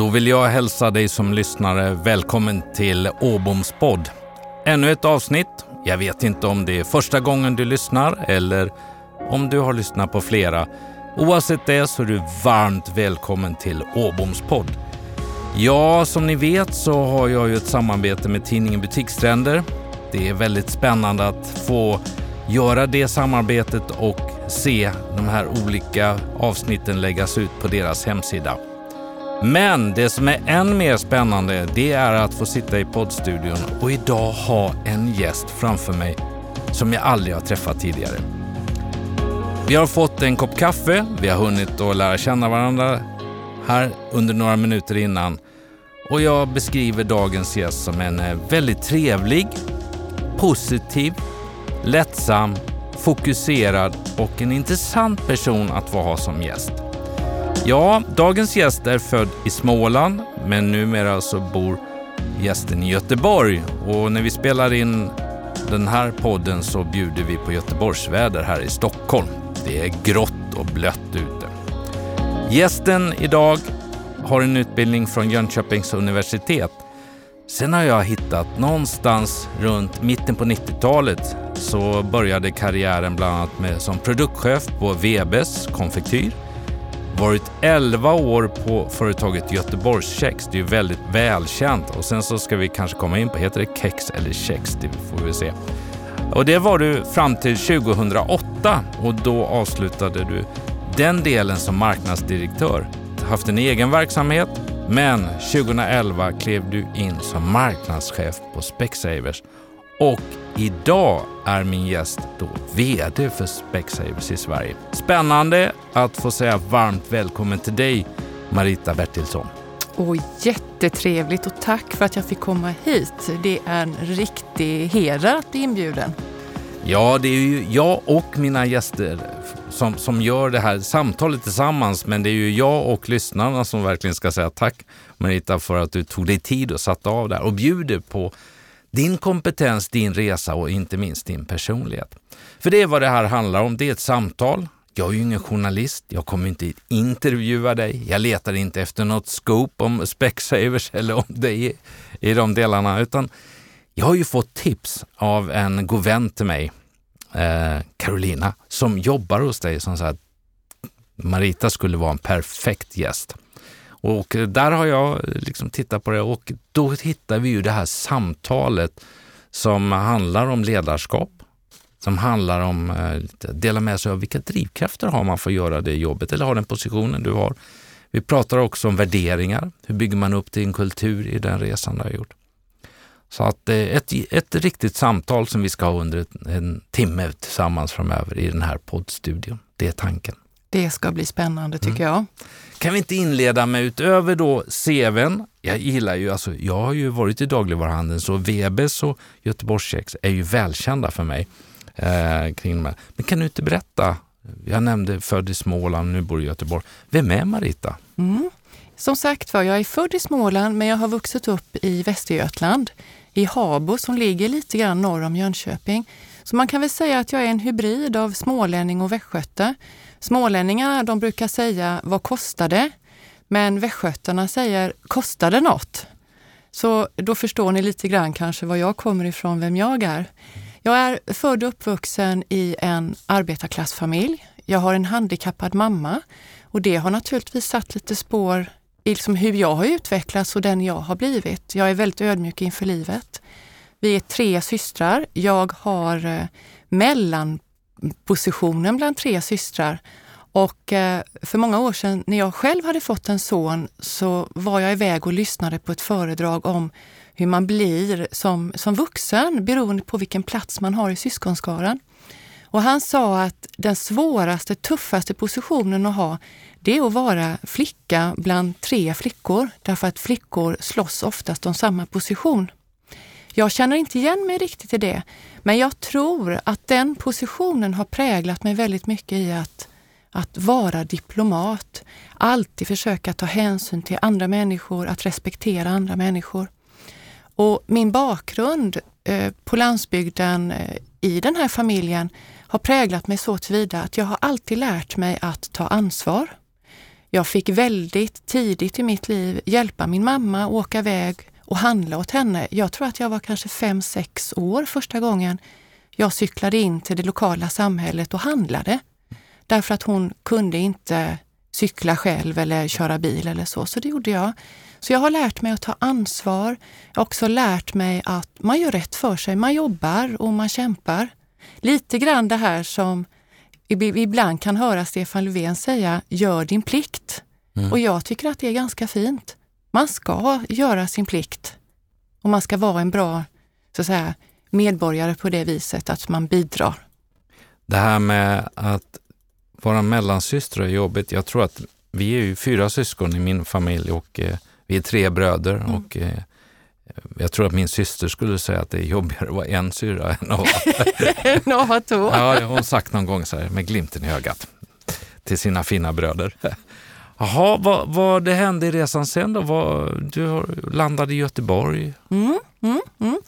Då vill jag hälsa dig som lyssnare välkommen till Åboms podd. Ännu ett avsnitt. Jag vet inte om det är första gången du lyssnar eller om du har lyssnat på flera. Oavsett det så är du varmt välkommen till Åboms podd. Ja, som ni vet så har jag ju ett samarbete med tidningen Butikstrender. Det är väldigt spännande att få göra det samarbetet och se de här olika avsnitten läggas ut på deras hemsida. Men det som är än mer spännande det är att få sitta i poddstudion och idag ha en gäst framför mig som jag aldrig har träffat tidigare. Vi har fått en kopp kaffe, vi har hunnit att lära känna varandra här under några minuter innan och jag beskriver dagens gäst som en eh, väldigt trevlig, positiv, lättsam, fokuserad och en intressant person att få ha som gäst. Ja, dagens gäst är född i Småland, men numera så bor gästen i Göteborg. Och när vi spelar in den här podden så bjuder vi på Göteborgsväder här i Stockholm. Det är grått och blött ute. Gästen idag har en utbildning från Jönköpings universitet. Sen har jag hittat någonstans runt mitten på 90-talet så började karriären bland annat med, som produktchef på Webes konfektyr varit 11 år på företaget Göteborgskex. Det är ju väldigt välkänt. Och sen så ska vi kanske komma in på, heter det kex eller kex? Det får vi se. Och det var du fram till 2008 och då avslutade du den delen som marknadsdirektör. Haft en egen verksamhet, men 2011 klev du in som marknadschef på Specsavers och idag är min gäst då VD för Specsavers i Sverige. Spännande att få säga varmt välkommen till dig Marita Bertilsson. Och jättetrevligt och tack för att jag fick komma hit. Det är en riktig heder att bli inbjuden. Ja, det är ju jag och mina gäster som, som gör det här samtalet tillsammans. Men det är ju jag och lyssnarna som verkligen ska säga tack Marita för att du tog dig tid och satte av där och bjuder på din kompetens, din resa och inte minst din personlighet. För det är vad det här handlar om. Det är ett samtal. Jag är ju ingen journalist. Jag kommer inte intervjua dig. Jag letar inte efter något scoop om Specsavers eller om dig i de delarna, utan jag har ju fått tips av en god vän till mig, eh, Carolina, som jobbar hos dig som sa att Marita skulle vara en perfekt gäst. Och där har jag liksom tittat på det och då hittar vi ju det här samtalet som handlar om ledarskap, som handlar om att eh, dela med sig av vilka drivkrafter har man för att göra det jobbet eller ha den positionen du har. Vi pratar också om värderingar. Hur bygger man upp din kultur i den resan du har gjort? Så att eh, ett, ett riktigt samtal som vi ska ha under en timme tillsammans framöver i den här poddstudion. Det är tanken. Det ska bli spännande tycker mm. jag. Kan vi inte inleda med utöver då CVn, jag gillar ju, alltså jag har ju varit i dagligvaruhandeln så Webes och Göteborgskex är ju välkända för mig. Eh, kring de här. Men kan du inte berätta, jag nämnde född i Småland, nu bor i Göteborg. Vem är Marita? Mm. Som sagt var, jag är född i Småland men jag har vuxit upp i Västergötland, i Habo som ligger lite grann norr om Jönköping. Så man kan väl säga att jag är en hybrid av smålänning och västgöte. Smålänningarna de brukar säga vad kostar det? Men västgötarna säger kostar det något? Så då förstår ni lite grann kanske var jag kommer ifrån, vem jag är. Jag är född och uppvuxen i en arbetarklassfamilj. Jag har en handikappad mamma och det har naturligtvis satt lite spår i liksom hur jag har utvecklats och den jag har blivit. Jag är väldigt ödmjuk inför livet. Vi är tre systrar. Jag har eh, mellan positionen bland tre systrar. Och eh, för många år sedan när jag själv hade fått en son så var jag iväg och lyssnade på ett föredrag om hur man blir som, som vuxen beroende på vilken plats man har i syskonskaran. Och han sa att den svåraste, tuffaste positionen att ha, det är att vara flicka bland tre flickor. Därför att flickor slåss oftast om samma position. Jag känner inte igen mig riktigt i det, men jag tror att den positionen har präglat mig väldigt mycket i att, att vara diplomat. Alltid försöka ta hänsyn till andra människor, att respektera andra människor. Och min bakgrund eh, på landsbygden eh, i den här familjen har präglat mig så tillvida att jag har alltid lärt mig att ta ansvar. Jag fick väldigt tidigt i mitt liv hjälpa min mamma åka iväg och handla åt henne. Jag tror att jag var kanske fem, sex år första gången jag cyklade in till det lokala samhället och handlade. Därför att hon kunde inte cykla själv eller köra bil eller så, så det gjorde jag. Så jag har lärt mig att ta ansvar. Jag har också lärt mig att man gör rätt för sig. Man jobbar och man kämpar. Lite grann det här som ibland kan höra Stefan Löfven säga, gör din plikt. Mm. Och jag tycker att det är ganska fint. Man ska göra sin plikt och man ska vara en bra så att säga, medborgare på det viset att man bidrar. Det här med att vara mellansyster är jobbigt. Jag tror att vi är ju fyra syskon i min familj och eh, vi är tre bröder mm. och eh, jag tror att min syster skulle säga att det är jobbigare att vara en syra än att vara två. ja, hon sagt någon gång så här, med glimten i ögat till sina fina bröder. Jaha, vad, vad det hände i resan sen då? Vad, du landade i Göteborg. Mm, mm, mm.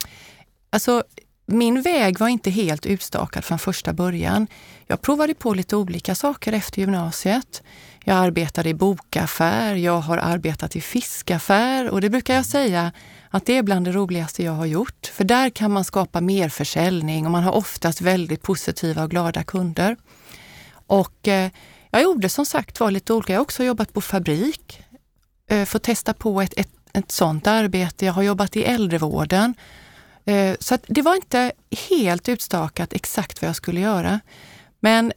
Alltså, min väg var inte helt utstakad från första början. Jag provade på lite olika saker efter gymnasiet. Jag arbetade i bokaffär, jag har arbetat i fiskaffär och det brukar jag säga att det är bland det roligaste jag har gjort. För där kan man skapa mer försäljning och man har oftast väldigt positiva och glada kunder. Och eh, jag gjorde som sagt var lite olika. Jag har också jobbat på fabrik, eh, för att testa på ett, ett, ett sådant arbete. Jag har jobbat i äldrevården. Eh, så det var inte helt utstakat exakt vad jag skulle göra. Men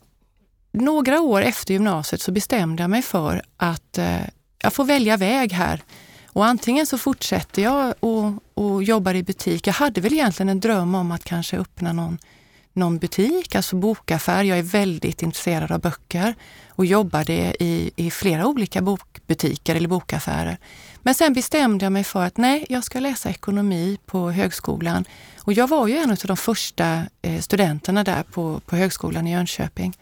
några år efter gymnasiet så bestämde jag mig för att eh, jag får välja väg här. Och antingen så fortsätter jag och, och jobbar i butik. Jag hade väl egentligen en dröm om att kanske öppna någon, någon butik, alltså bokaffär. Jag är väldigt intresserad av böcker och jobbade i, i flera olika bokbutiker eller bokaffärer. Men sen bestämde jag mig för att nej, jag ska läsa ekonomi på högskolan. Och jag var ju en av de första eh, studenterna där på, på högskolan i Jönköping.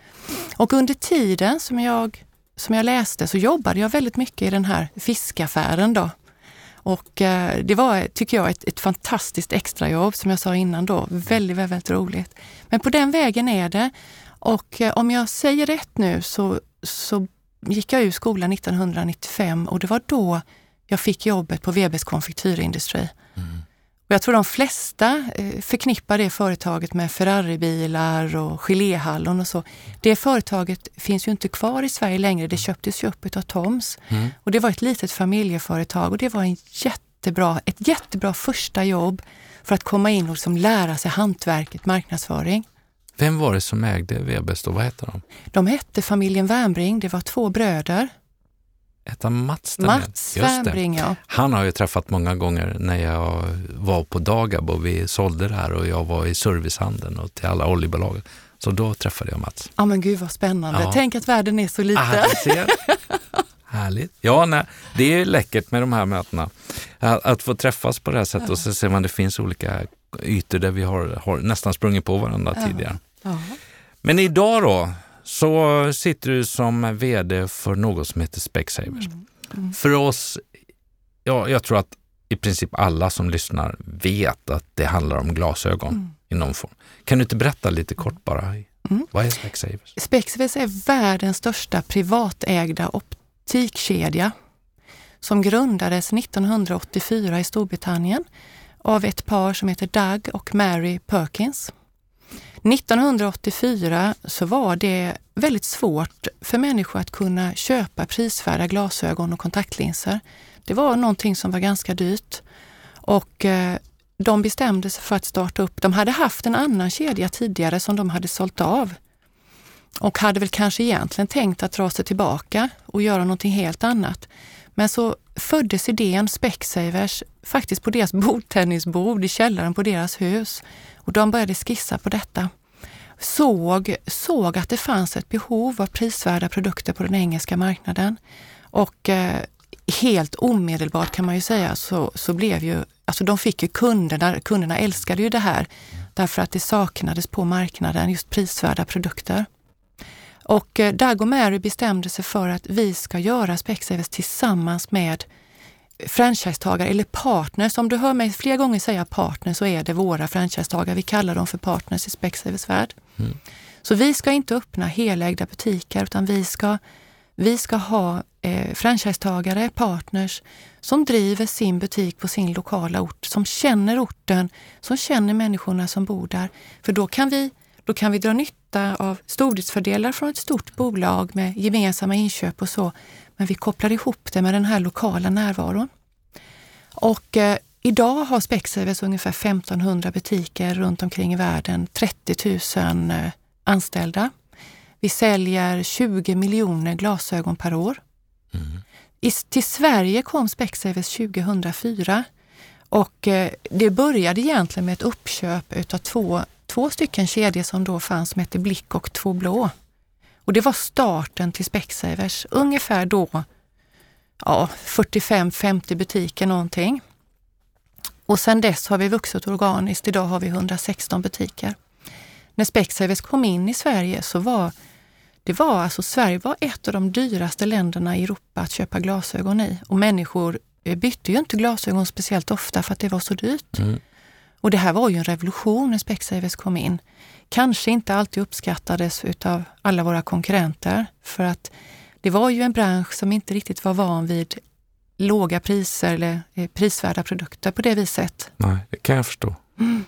Och under tiden som jag, som jag läste så jobbade jag väldigt mycket i den här fiskaffären då. Och eh, det var, tycker jag, ett, ett fantastiskt extrajobb som jag sa innan då. Väldigt, väldigt, roligt. Men på den vägen är det. Och eh, om jag säger rätt nu så, så gick jag ur skolan 1995 och det var då jag fick jobbet på Webers konfektyrindustri. Mm. Jag tror de flesta eh, förknippar det företaget med Ferraribilar och geléhallon och så. Det företaget finns ju inte kvar i Sverige längre. Det köptes ju upp av Toms. Mm. Och det var ett litet familjeföretag och det var en jättebra, ett jättebra första jobb för att komma in och liksom lära sig hantverket marknadsföring. Vem var det som ägde Webers då? Vad hette de? De hette familjen Wernbring. Det var två bröder. Hette han Mats? Mats Wernbring, ja. Han har jag träffat många gånger när jag var på Dagab och vi sålde det här och jag var i servicehandeln och till alla oljebolag. Så då träffade jag Mats. Ja men gud vad spännande. Ja. Tänk att världen är så liten. Ah, Härligt. Ja, nej, det är läckert med de här mötena. Att, att få träffas på det här sättet ja. och så ser man att det finns olika ytor där vi har, har nästan sprungit på varandra ja. tidigare. Men idag då, så sitter du som VD för något som heter Specsavers. Mm. Mm. För oss, ja, jag tror att i princip alla som lyssnar vet att det handlar om glasögon mm. i någon form. Kan du inte berätta lite kort bara? Mm. Vad är Specsavers? Specsavers är världens största privatägda optikkedja som grundades 1984 i Storbritannien av ett par som heter Doug och Mary Perkins. 1984 så var det väldigt svårt för människor att kunna köpa prisvärda glasögon och kontaktlinser. Det var någonting som var ganska dyrt och eh, de bestämde sig för att starta upp. De hade haft en annan kedja tidigare som de hade sålt av och hade väl kanske egentligen tänkt att dra sig tillbaka och göra någonting helt annat. Men så föddes idén Specsavers faktiskt på deras bordtennisbord i källaren på deras hus. Och de började skissa på detta. Såg, såg att det fanns ett behov av prisvärda produkter på den engelska marknaden. Och eh, helt omedelbart kan man ju säga så, så blev ju, alltså de fick ju kunderna, kunderna älskade ju det här därför att det saknades på marknaden just prisvärda produkter. Och eh, Doug och Mary bestämde sig för att vi ska göra Specsavers tillsammans med franchisetagare eller partners. Om du hör mig flera gånger säga partner så är det våra franchisetagare. Vi kallar dem för partners i Specsavers värld. Mm. Så vi ska inte öppna helägda butiker utan vi ska Vi ska ha eh, franchisetagare, partners som driver sin butik på sin lokala ort, som känner orten, som känner människorna som bor där. För då kan vi, då kan vi dra nytta av stordriftsfördelar från ett stort bolag med gemensamma inköp och så. Men vi kopplar ihop det med den här lokala närvaron. Och eh, idag har Specsavers ungefär 1500 butiker runt omkring i världen, 30 000 eh, anställda. Vi säljer 20 miljoner glasögon per år. Mm. I, till Sverige kom Specsavers 2004 och eh, det började egentligen med ett uppköp utav två, två stycken kedjor som då fanns som hette Blick och Två Blå. Och det var starten till Specsavers, ungefär då ja, 45-50 butiker någonting. Och sedan dess har vi vuxit organiskt. Idag har vi 116 butiker. När Specsavers kom in i Sverige så var det var alltså, Sverige var ett av de dyraste länderna i Europa att köpa glasögon i och människor eh, bytte ju inte glasögon speciellt ofta för att det var så dyrt. Mm. Och det här var ju en revolution när Specsavers kom in. Kanske inte alltid uppskattades utav alla våra konkurrenter för att det var ju en bransch som inte riktigt var van vid låga priser eller eh, prisvärda produkter på det viset. Nej, det kan jag förstå. Mm.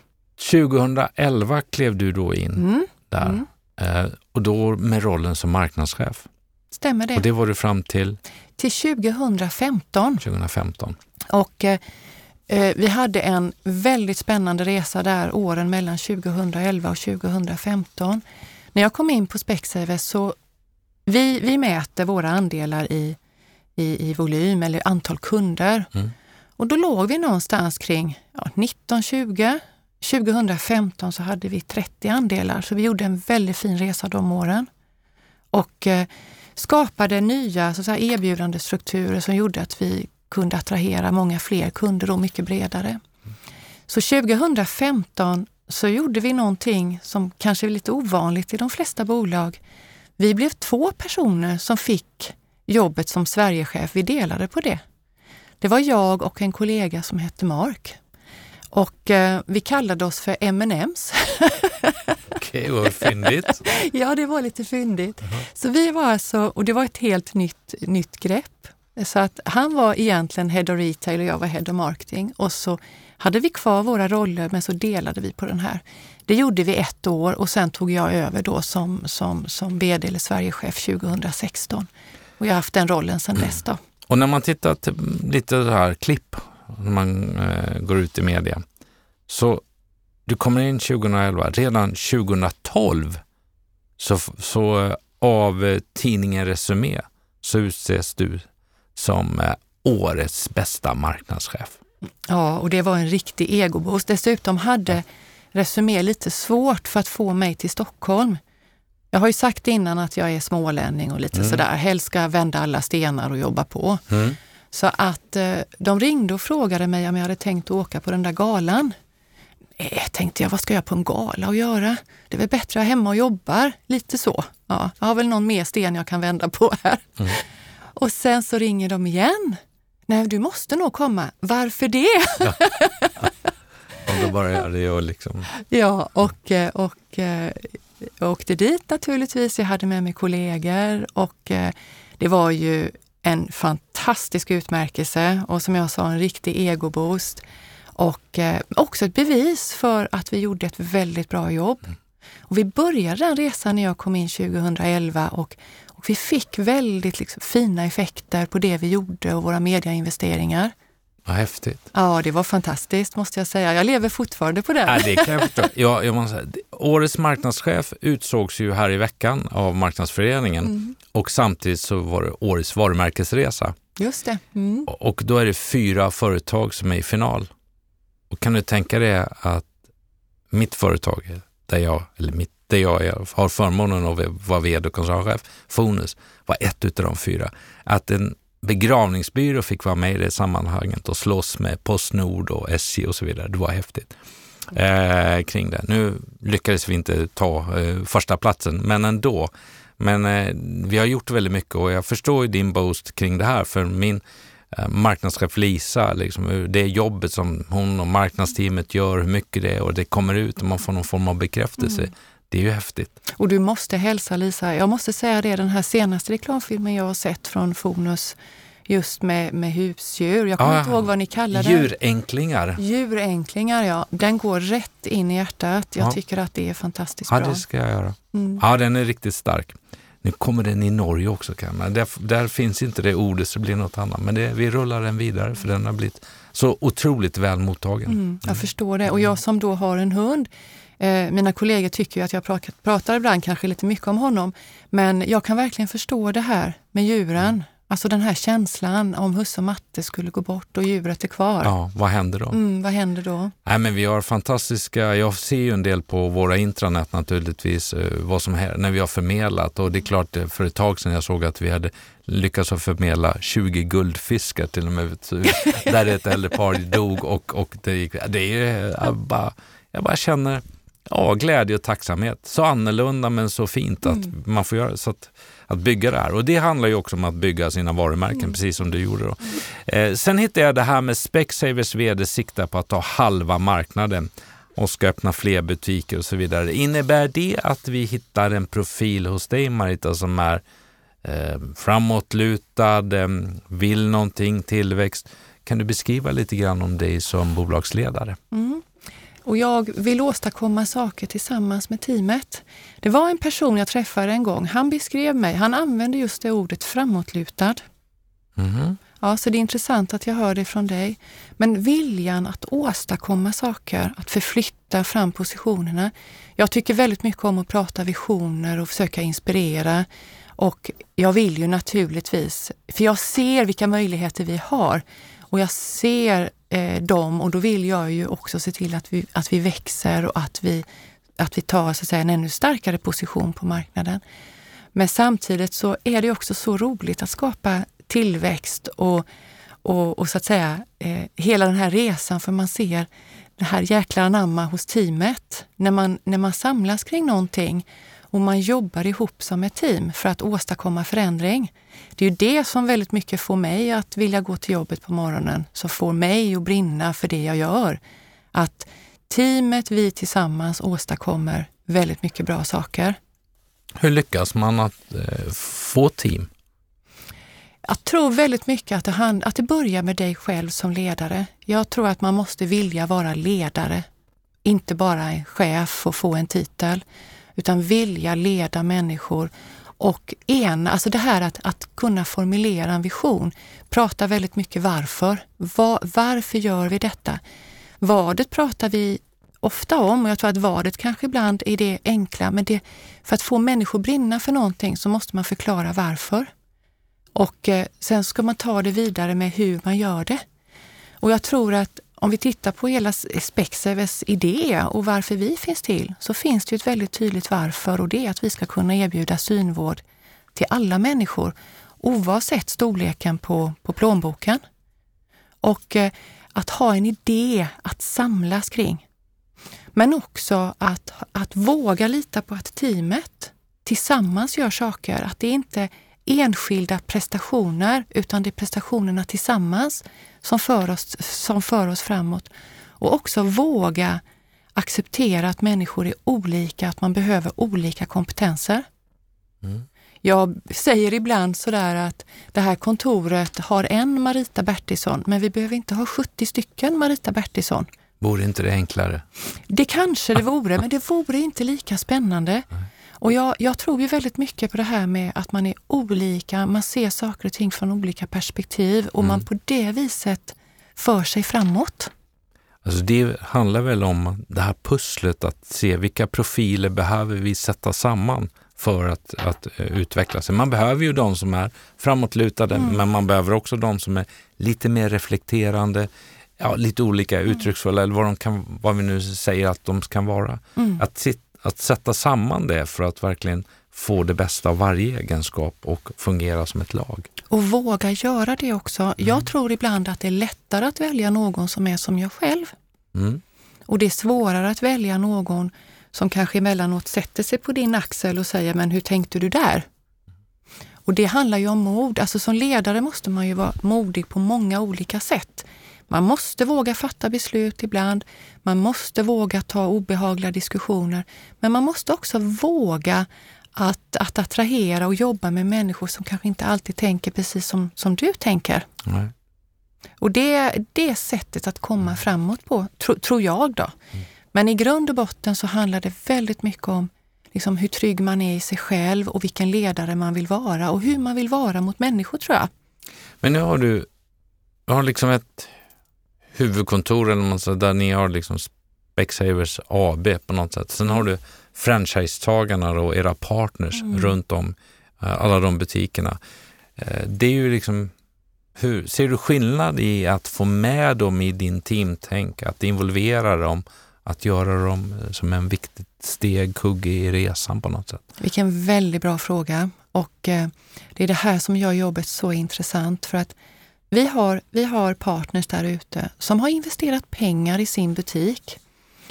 2011 klev du då in mm. där. Mm. Och då med rollen som marknadschef. Stämmer det. Och det var du fram till? Till 2015. 2015. Och eh, vi hade en väldigt spännande resa där åren mellan 2011 och 2015. När jag kom in på Specsavers så vi, vi mäter våra andelar i, i, i volym eller antal kunder. Mm. Och då låg vi någonstans kring ja, 19-20 2015 så hade vi 30 andelar, så vi gjorde en väldigt fin resa de åren. Och eh, skapade nya så säga, erbjudande strukturer som gjorde att vi kunde attrahera många fler kunder och mycket bredare. Så 2015 så gjorde vi någonting som kanske är lite ovanligt i de flesta bolag. Vi blev två personer som fick jobbet som Sverigechef. Vi delade på det. Det var jag och en kollega som hette Mark. Och eh, vi kallade oss för M&M's. Okej, vad fyndigt. ja, det var lite fyndigt. Uh -huh. Så vi var alltså, och det var ett helt nytt, nytt grepp. Så att han var egentligen Head of Retail och jag var Head of Marketing. Och så hade vi kvar våra roller men så delade vi på den här. Det gjorde vi ett år och sen tog jag över då som, som, som VD eller Sverigechef 2016. Och jag har haft den rollen sedan dess. Då. Och när man tittar lite så här klipp när man eh, går ut i media. Så du kommer in 2011, redan 2012 så, så eh, av eh, tidningen Resumé så utses du som eh, årets bästa marknadschef. Ja, och det var en riktig egoboost. Dessutom hade Resumé lite svårt för att få mig till Stockholm. Jag har ju sagt innan att jag är smålänning och lite mm. sådär, helst ska vända alla stenar och jobba på. Mm. Så att eh, de ringde och frågade mig om jag hade tänkt åka på den där galan. Eh, tänkte jag, vad ska jag på en gala och göra? Det är väl bättre att jag är hemma och jobbar, lite så. Ja, jag har väl någon mer sten jag kan vända på här. Mm. Och sen så ringer de igen. Nej, du måste nog komma. Varför det? Ja. Om du bara gör det och liksom... Ja, och, eh, och, och eh, jag åkte dit naturligtvis. Jag hade med mig kollegor och det var ju en fantastisk utmärkelse och som jag sa en riktig egoboost. Och eh, också ett bevis för att vi gjorde ett väldigt bra jobb. Mm. Och vi började den resan när jag kom in 2011 och, och vi fick väldigt liksom, fina effekter på det vi gjorde och våra mediainvesteringar. Vad häftigt. Ja, det var fantastiskt måste jag säga. Jag lever fortfarande på det. Ja, det kan jag förstå. Jag, jag måste säga, årets marknadschef utsågs ju här i veckan av Marknadsföreningen mm. och samtidigt så var det årets varumärkesresa. Just det. Mm. Och då är det fyra företag som är i final. Och kan du tänka dig att mitt företag, där jag, eller mitt, där jag är, har förmånen att vara vd och koncernchef, Fonus, var ett utav de fyra. Att en begravningsbyrå fick vara med i det sammanhanget och slåss med Postnord och SJ och så vidare. Det var häftigt eh, kring det. Nu lyckades vi inte ta eh, första platsen, men ändå. Men eh, vi har gjort väldigt mycket och jag förstår ju din boost kring det här, för min eh, marknadschef Lisa, liksom, det jobbet som hon och marknadsteamet gör, hur mycket det är och det kommer ut och man får någon form av bekräftelse. Mm det är ju häftigt. Och du måste hälsa Lisa. Jag måste säga det, den här senaste reklamfilmen jag har sett från Fonus just med, med husdjur. Jag kommer ah, inte ihåg vad ni kallar det. Djuränklingar. Djuränklingar, ja. Den går rätt in i hjärtat. Jag ja. tycker att det är fantastiskt ja, bra. Ja, det ska jag göra. Mm. Ja, den är riktigt stark. Nu kommer den i Norge också, kan. Där, där finns inte det ordet så det blir något annat. Men det, vi rullar den vidare för den har blivit så otroligt väl mottagen. Mm, jag mm. förstår det. Och jag som då har en hund, eh, mina kollegor tycker att jag pratar ibland kanske lite mycket om honom. Men jag kan verkligen förstå det här med djuren. Mm. Alltså den här känslan om husse och matte skulle gå bort och djuret är kvar. Ja, vad händer då? Mm, vad händer då? Nej, men vi har fantastiska, jag ser ju en del på våra intranät naturligtvis, eh, vad som här, när vi har förmedlat och det är klart eh, för ett tag sedan jag såg att vi hade lyckats förmedla 20 guldfiskar till och med, där ett äldre par dog och, och det gick, det är bara, jag bara känner ja, glädje och tacksamhet. Så annorlunda men så fint att mm. man får göra så att att bygga det här. Och det handlar ju också om att bygga sina varumärken, mm. precis som du gjorde. Då. Eh, sen hittade jag det här med Specsavers vd siktar på att ta halva marknaden och ska öppna fler butiker och så vidare. Innebär det att vi hittar en profil hos dig Marita som är eh, framåtlutad, eh, vill någonting, tillväxt? Kan du beskriva lite grann om dig som bolagsledare? Mm. Och jag vill åstadkomma saker tillsammans med teamet. Det var en person jag träffade en gång. Han beskrev mig, han använde just det ordet framåtlutad. Mm. Ja, så det är intressant att jag hör det från dig. Men viljan att åstadkomma saker, att förflytta fram positionerna. Jag tycker väldigt mycket om att prata visioner och försöka inspirera. Och jag vill ju naturligtvis, för jag ser vilka möjligheter vi har och jag ser eh, dem och då vill jag ju också se till att vi, att vi växer och att vi, att vi tar så att säga, en ännu starkare position på marknaden. Men samtidigt så är det också så roligt att skapa tillväxt och, och, och så att säga eh, hela den här resan för man ser det här jäkla anamma hos teamet. När man, när man samlas kring någonting och man jobbar ihop som ett team för att åstadkomma förändring. Det är ju det som väldigt mycket får mig att vilja gå till jobbet på morgonen, som får mig att brinna för det jag gör. Att teamet, vi tillsammans åstadkommer väldigt mycket bra saker. Hur lyckas man att eh, få team? Jag tror väldigt mycket att det, hand, att det börjar med dig själv som ledare. Jag tror att man måste vilja vara ledare, inte bara en chef och få en titel utan vilja leda människor och en, alltså det här att, att kunna formulera en vision, prata väldigt mycket varför. Var, varför gör vi detta? Vadet pratar vi ofta om och jag tror att vadet kanske ibland är det enkla, men det, för att få människor brinna för någonting så måste man förklara varför. Och eh, sen ska man ta det vidare med hur man gör det. Och jag tror att om vi tittar på hela Specsavers idé och varför vi finns till, så finns det ju ett väldigt tydligt varför och det är att vi ska kunna erbjuda synvård till alla människor oavsett storleken på, på plånboken. Och eh, att ha en idé att samlas kring. Men också att, att våga lita på att teamet tillsammans gör saker. Att det inte är enskilda prestationer utan det är prestationerna tillsammans som för oss, som för oss framåt. Och också våga acceptera att människor är olika, att man behöver olika kompetenser. Mm. Jag säger ibland sådär att det här kontoret har en Marita Bertilsson, men vi behöver inte ha 70 stycken Marita Bertilsson. Vore inte det enklare? Det kanske det vore, men det vore inte lika spännande. Nej. Och jag, jag, tror ju väldigt mycket på det här med att man är olika, man ser saker och ting från olika perspektiv och mm. man på det viset för sig framåt. Alltså det handlar väl om det här pusslet att se vilka profiler behöver vi sätta samman för att, att uh, utveckla sig. Man behöver ju de som är framåtlutade mm. men man behöver också de som är lite mer reflekterande, ja, lite olika mm. uttrycksfulla eller vad, de kan, vad vi nu säger att de kan vara. Mm. Att att sätta samman det för att verkligen få det bästa av varje egenskap och fungera som ett lag. Och våga göra det också. Mm. Jag tror ibland att det är lättare att välja någon som är som jag själv. Mm. Och det är svårare att välja någon som kanske emellanåt sätter sig på din axel och säger, men hur tänkte du där? Och det handlar ju om mod. Alltså som ledare måste man ju vara modig på många olika sätt. Man måste våga fatta beslut ibland. Man måste våga ta obehagliga diskussioner. Men man måste också våga att, att attrahera och jobba med människor som kanske inte alltid tänker precis som, som du tänker. Nej. Och det, det sättet att komma framåt på, tro, tror jag då. Mm. Men i grund och botten så handlar det väldigt mycket om liksom hur trygg man är i sig själv och vilken ledare man vill vara och hur man vill vara mot människor tror jag. Men nu har du, du har liksom ett huvudkontor eller något sånt, där ni har liksom Specsavers AB på något sätt. Sen har du franchisetagarna och era partners mm. runt om eh, alla de butikerna. Eh, det är ju liksom, hur, ser du skillnad i att få med dem i din teamtänk, att involvera dem, att göra dem som en viktigt steg, kugge i resan på något sätt? Vilken väldigt bra fråga. Och eh, det är det här som gör jobbet så intressant för att vi har, vi har partners där ute som har investerat pengar i sin butik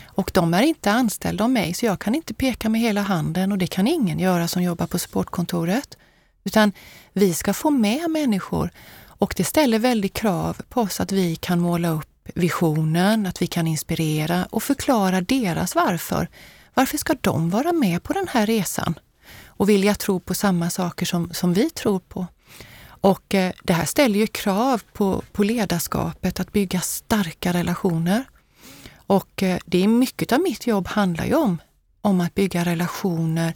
och de är inte anställda av mig så jag kan inte peka med hela handen och det kan ingen göra som jobbar på supportkontoret. Utan vi ska få med människor och det ställer väldigt krav på oss att vi kan måla upp visionen, att vi kan inspirera och förklara deras varför. Varför ska de vara med på den här resan och vilja tro på samma saker som, som vi tror på? Och eh, det här ställer ju krav på, på ledarskapet att bygga starka relationer. Och eh, det är mycket av mitt jobb handlar ju om, om att bygga relationer.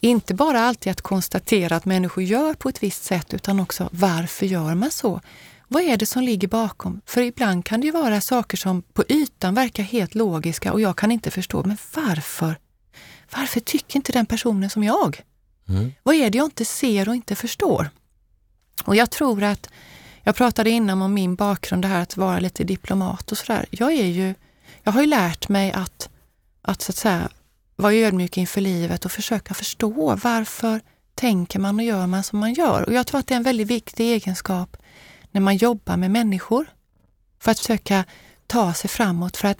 Inte bara alltid att konstatera att människor gör på ett visst sätt utan också varför gör man så? Vad är det som ligger bakom? För ibland kan det ju vara saker som på ytan verkar helt logiska och jag kan inte förstå, men varför? Varför tycker inte den personen som jag? Mm. Vad är det jag inte ser och inte förstår? Och jag tror att, jag pratade innan om min bakgrund, det här att vara lite diplomat och sådär. Jag är ju, jag har ju lärt mig att, att så att säga vara ödmjuk inför livet och försöka förstå varför tänker man och gör man som man gör. Och jag tror att det är en väldigt viktig egenskap när man jobbar med människor för att försöka ta sig framåt. För att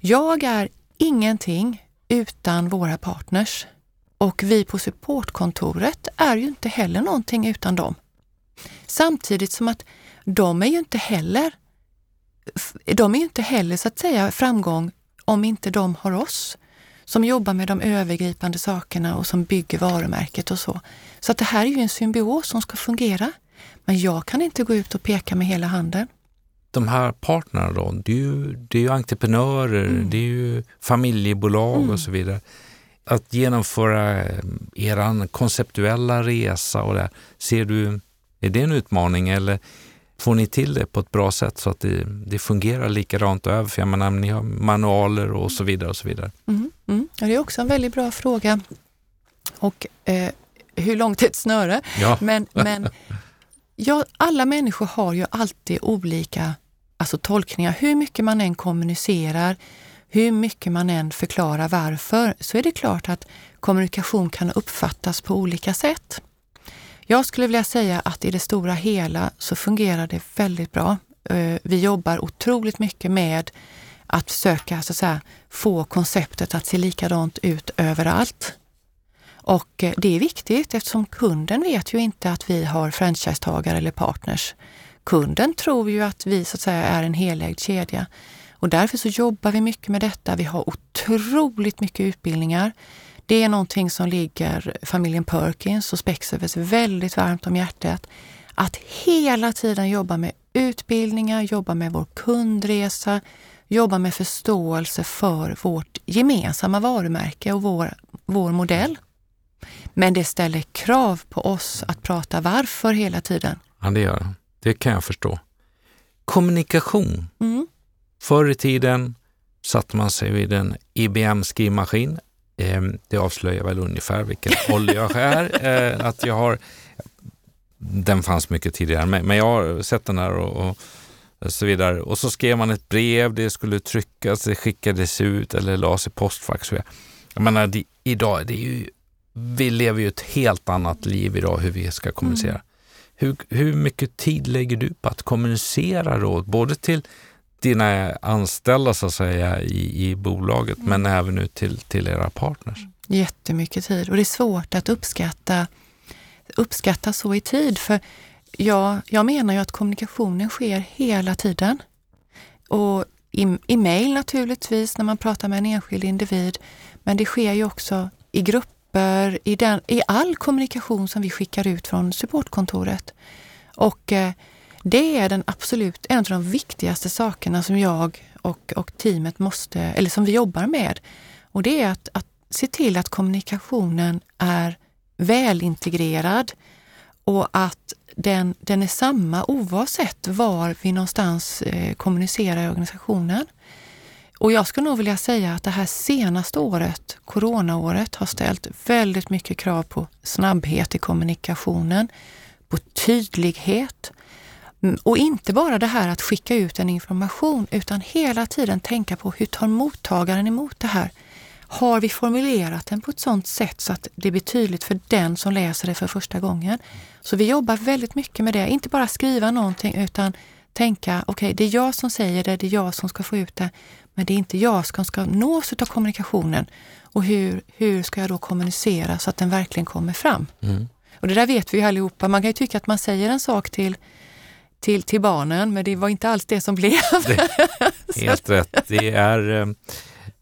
jag är ingenting utan våra partners och vi på supportkontoret är ju inte heller någonting utan dem. Samtidigt som att de är ju inte heller de är ju inte heller så att säga framgång om inte de har oss som jobbar med de övergripande sakerna och som bygger varumärket och så. Så att det här är ju en symbios som ska fungera. Men jag kan inte gå ut och peka med hela handen. De här partnerna då, det är ju, det är ju entreprenörer, mm. det är ju familjebolag mm. och så vidare. Att genomföra eh, er konceptuella resa och det, ser du, är det en utmaning eller får ni till det på ett bra sätt så att det, det fungerar likadant över? För jag menar, ni har manualer och så vidare och så vidare. Mm. Mm. Ja, det är också en väldigt bra fråga. Och eh, hur långt är ett snöre? Ja. Men, men ja, alla människor har ju alltid olika alltså, tolkningar. Hur mycket man än kommunicerar, hur mycket man än förklarar varför, så är det klart att kommunikation kan uppfattas på olika sätt. Jag skulle vilja säga att i det stora hela så fungerar det väldigt bra. Eh, vi jobbar otroligt mycket med att försöka så att säga, få konceptet att se likadant ut överallt. Och eh, det är viktigt eftersom kunden vet ju inte att vi har franchisetagare eller partners. Kunden tror ju att vi så att säga är en helägd kedja. Och därför så jobbar vi mycket med detta. Vi har otroligt mycket utbildningar. Det är någonting som ligger familjen Perkins och Specsavers väldigt varmt om hjärtat. Att hela tiden jobba med utbildningar, jobba med vår kundresa, jobba med förståelse för vårt gemensamma varumärke och vår, vår modell. Men det ställer krav på oss att prata varför hela tiden. Ja, det gör det. Det kan jag förstå. Kommunikation. Mm. Förr i tiden satte man sig vid en IBM-skrivmaskin. Ehm, det avslöjar väl ungefär vilken ålder jag är. Eh, att jag har, den fanns mycket tidigare, men jag har sett den här och, och så vidare. Och så skrev man ett brev, det skulle tryckas, det skickades ut eller lades i postfack. Jag menar, det, idag, det är ju vi lever ju ett helt annat liv idag hur vi ska kommunicera. Mm. Hur, hur mycket tid lägger du på att kommunicera då, både till dina anställda så att säga i, i bolaget mm. men även ut till, till era partners? Jättemycket tid och det är svårt att uppskatta, uppskatta så i tid för jag, jag menar ju att kommunikationen sker hela tiden. och i, i mail naturligtvis när man pratar med en enskild individ. Men det sker ju också i grupper, i, den, i all kommunikation som vi skickar ut från supportkontoret. Och eh, det är den absolut en av de viktigaste sakerna som jag och, och teamet måste, eller som vi jobbar med. Och det är att, att se till att kommunikationen är välintegrerad och att den, den är samma oavsett var vi någonstans eh, kommunicerar i organisationen. Och jag skulle nog vilja säga att det här senaste året, coronaåret, har ställt väldigt mycket krav på snabbhet i kommunikationen, på tydlighet. Mm, och inte bara det här att skicka ut en information utan hela tiden tänka på hur tar mottagaren emot det här? Har vi formulerat den på ett sådant sätt så att det blir tydligt för den som läser det för första gången? Så vi jobbar väldigt mycket med det, inte bara skriva någonting utan tänka, okej okay, det är jag som säger det, det är jag som ska få ut det, men det är inte jag som ska nås av kommunikationen. Och hur, hur ska jag då kommunicera så att den verkligen kommer fram? Mm. Och det där vet vi ju allihopa. Man kan ju tycka att man säger en sak till, till, till barnen, men det var inte alls det som blev. Det, helt rätt. Det, är, eh,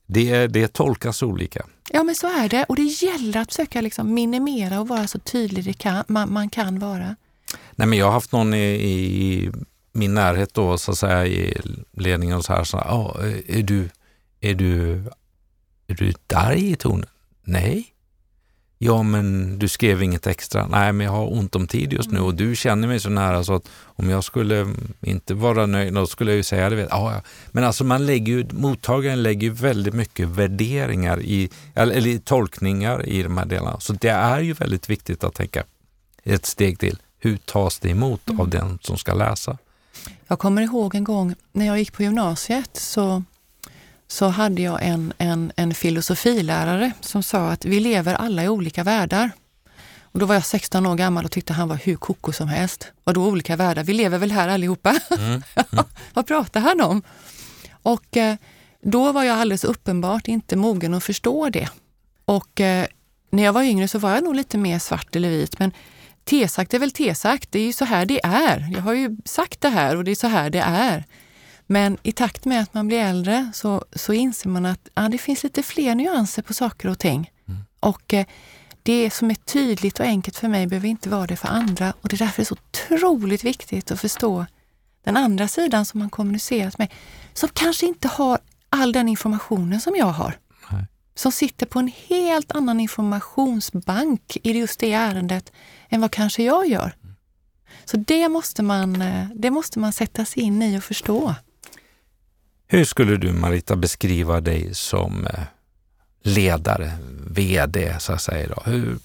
det, det tolkas olika. Ja, men så är det. Och det gäller att försöka liksom minimera och vara så tydlig det kan, man, man kan vara. Nej, men jag har haft någon i, i min närhet då, så att säga, i ledningen och så här, så här oh, är, du, är, du, är du arg i tonen? Nej. Ja, men du skrev inget extra. Nej, men jag har ont om tid just nu och du känner mig så nära så att om jag skulle inte vara nöjd, då skulle jag ju säga det. Ja, ja. Men alltså man lägger ju, mottagaren lägger ju väldigt mycket värderingar i, eller, eller tolkningar i de här delarna. Så det är ju väldigt viktigt att tänka ett steg till. Hur tas det emot mm. av den som ska läsa? Jag kommer ihåg en gång när jag gick på gymnasiet så, så hade jag en, en, en filosofilärare som sa att vi lever alla i olika världar. Och då var jag 16 år gammal och tyckte han var hur koko som helst. Vadå olika världar? Vi lever väl här allihopa? Mm. Mm. Vad pratar han om? Och eh, då var jag alldeles uppenbart inte mogen att förstå det. Och eh, när jag var yngre så var jag nog lite mer svart eller vit, men T-sagt är väl T-sagt, det är ju så här det är. Jag har ju sagt det här och det är så här det är. Men i takt med att man blir äldre så, så inser man att ja, det finns lite fler nyanser på saker och ting. Mm. Och eh, det som är tydligt och enkelt för mig behöver inte vara det för andra. Och det är därför det är så otroligt viktigt att förstå den andra sidan som man kommunicerat med, som kanske inte har all den informationen som jag har. Nej. Som sitter på en helt annan informationsbank i just det ärendet än vad kanske jag gör. Så det måste man, eh, det måste man sätta sig in i och förstå. Hur skulle du Marita beskriva dig som eh, ledare, VD så att säga? Då? Hur,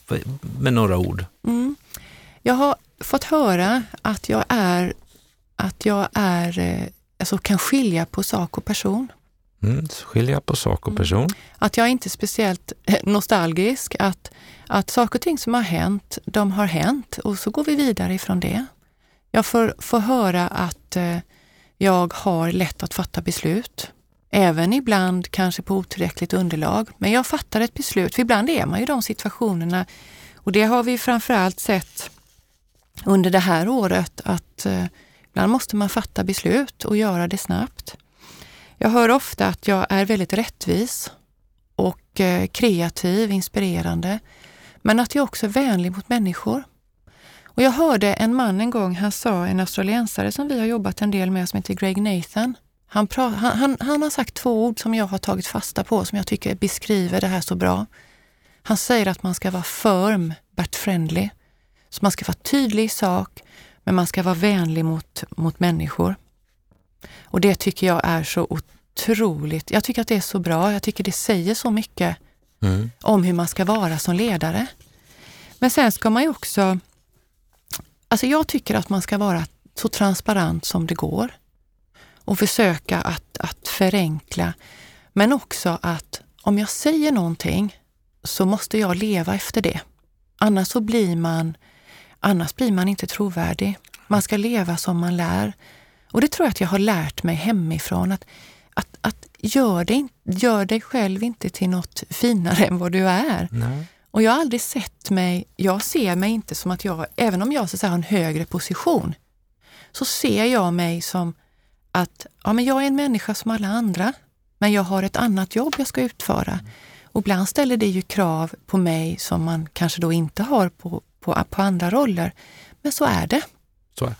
med några ord. Mm. Jag har fått höra att jag är, att jag är, eh, alltså kan skilja på sak och person. Mm, skilja på sak och mm. person. Mm. Att jag inte är speciellt nostalgisk, att att saker och ting som har hänt, de har hänt och så går vi vidare ifrån det. Jag får, får höra att eh, jag har lätt att fatta beslut. Även ibland kanske på otillräckligt underlag. Men jag fattar ett beslut, för ibland är man ju i de situationerna. Och det har vi framförallt sett under det här året att eh, ibland måste man fatta beslut och göra det snabbt. Jag hör ofta att jag är väldigt rättvis och eh, kreativ, inspirerande. Men att jag också är vänlig mot människor. Och jag hörde en man en gång, han sa, en australiensare som vi har jobbat en del med som heter Greg Nathan. Han, han, han, han, har sagt två ord som jag har tagit fasta på som jag tycker beskriver det här så bra. Han säger att man ska vara firm but friendly. Så man ska vara tydlig i sak, men man ska vara vänlig mot, mot människor. Och det tycker jag är så otroligt, jag tycker att det är så bra, jag tycker det säger så mycket mm. om hur man ska vara som ledare. Men sen ska man ju också... Alltså jag tycker att man ska vara så transparent som det går och försöka att, att förenkla. Men också att om jag säger någonting så måste jag leva efter det. Annars så blir man, annars blir man inte trovärdig. Man ska leva som man lär. Och det tror jag att jag har lärt mig hemifrån. Att, att, att gör, dig, gör dig själv inte till något finare än vad du är. Nej. Och jag har aldrig sett mig, jag ser mig inte som att jag, även om jag så säga, har en högre position, så ser jag mig som att ja, men jag är en människa som alla andra, men jag har ett annat jobb jag ska utföra. Och ibland ställer det ju krav på mig som man kanske då inte har på, på, på andra roller. Men så är det. Så,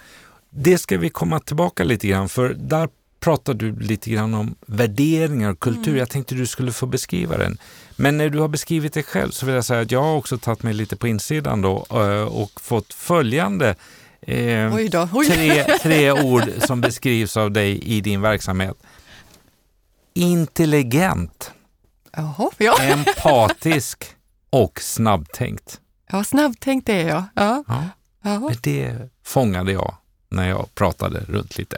det ska vi komma tillbaka lite grann, för där pratar du lite grann om värderingar och kultur. Mm. Jag tänkte du skulle få beskriva den. Men när du har beskrivit det själv så vill jag säga att jag har också tagit mig lite på insidan då eh, och fått följande eh, Oj då. Oj. Tre, tre ord som beskrivs av dig i din verksamhet. Intelligent, Jaha, ja. empatisk och snabbtänkt. Ja, snabbtänkt är jag. Ja. Ja. ja. Det fångade jag när jag pratade runt lite.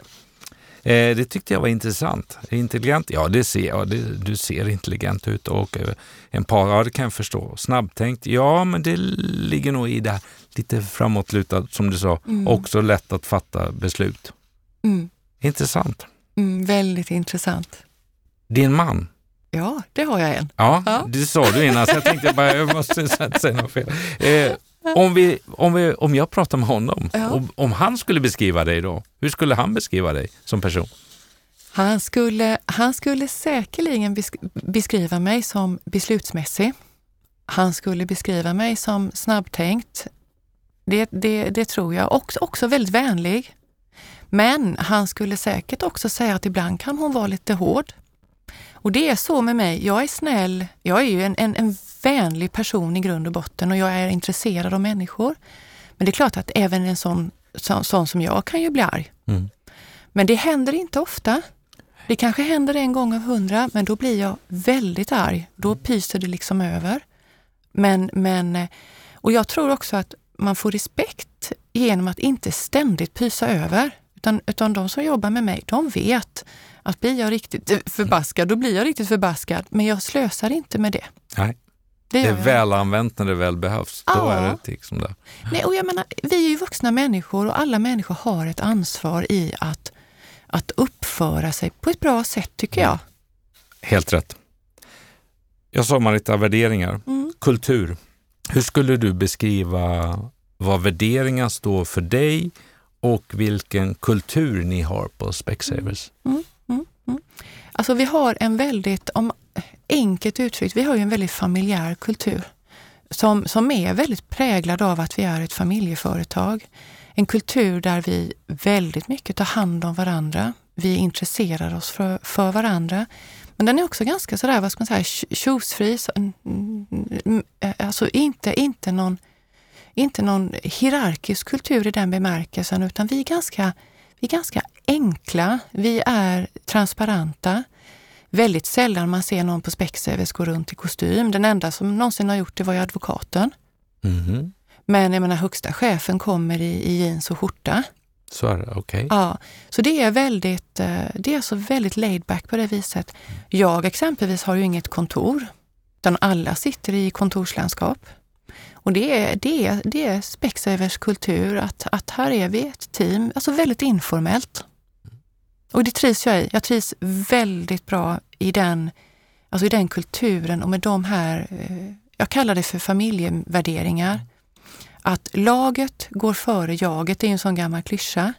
Eh, det tyckte jag var intressant. Intelligent? Ja, det ser jag. Det, du ser intelligent ut och eh, empat, ja det kan jag förstå. Snabbtänkt? Ja, men det ligger nog i det här lite framåtlutad, som du sa. Mm. Också lätt att fatta beslut. Mm. Intressant. Mm, väldigt intressant. Din man? Ja, det har jag en. Ja, ja. det sa du innan, så jag tänkte bara, jag måste säga något fel. Eh, om, vi, om, vi, om jag pratar med honom, ja. om, om han skulle beskriva dig då, hur skulle han beskriva dig som person? Han skulle, han skulle säkerligen beskriva mig som beslutsmässig. Han skulle beskriva mig som snabbtänkt. Det, det, det tror jag. Också, också väldigt vänlig. Men han skulle säkert också säga att ibland kan hon vara lite hård. Och det är så med mig. Jag är snäll. Jag är ju en, en, en vänlig person i grund och botten och jag är intresserad av människor. Men det är klart att även en sån, så, sån som jag kan ju bli arg. Mm. Men det händer inte ofta. Det kanske händer en gång av hundra, men då blir jag väldigt arg. Då pyser det liksom över. Men, men, och jag tror också att man får respekt genom att inte ständigt pysa över. Utan, utan de som jobbar med mig, de vet att blir jag riktigt förbaskad, då blir jag riktigt förbaskad. Men jag slösar inte med det. Nej. Det, det är väl använt när det väl behövs. Då är det liksom det. Nej, och jag menar, vi är ju vuxna människor och alla människor har ett ansvar i att, att uppföra sig på ett bra sätt, tycker jag. Helt rätt. Jag sa Marita, värderingar, mm. kultur. Hur skulle du beskriva vad värderingar står för dig och vilken kultur ni har på Specsavers? Mm. Mm. Mm. Alltså vi har en väldigt, om enkelt uttryckt, vi har ju en väldigt familjär kultur som, som är väldigt präglad av att vi är ett familjeföretag. En kultur där vi väldigt mycket tar hand om varandra. Vi intresserar oss för, för varandra. Men den är också ganska sådär, vad ska man säga, tjosfri. Mm, mm, mm, eh, alltså inte, inte, någon, inte någon hierarkisk kultur i den bemärkelsen, utan vi är ganska, vi är ganska enkla. Vi är transparenta väldigt sällan man ser någon på Specsavers gå runt i kostym. Den enda som någonsin har gjort det var ju advokaten. Mm. Men jag menar, högsta chefen kommer i, i jeans och skjorta. Så är det, okej. Okay. Ja, så det är väldigt, eh, det är alltså väldigt laid back på det viset. Jag exempelvis har ju inget kontor, utan alla sitter i kontorslandskap. Och det är, det är, det är Specsavers kultur, att, att här är vi ett team, alltså väldigt informellt. Och det trivs jag i. Jag trivs väldigt bra i den, alltså i den kulturen och med de här, eh, jag kallar det för familjevärderingar. Att laget går före jaget, det är en sån gammal klyscha.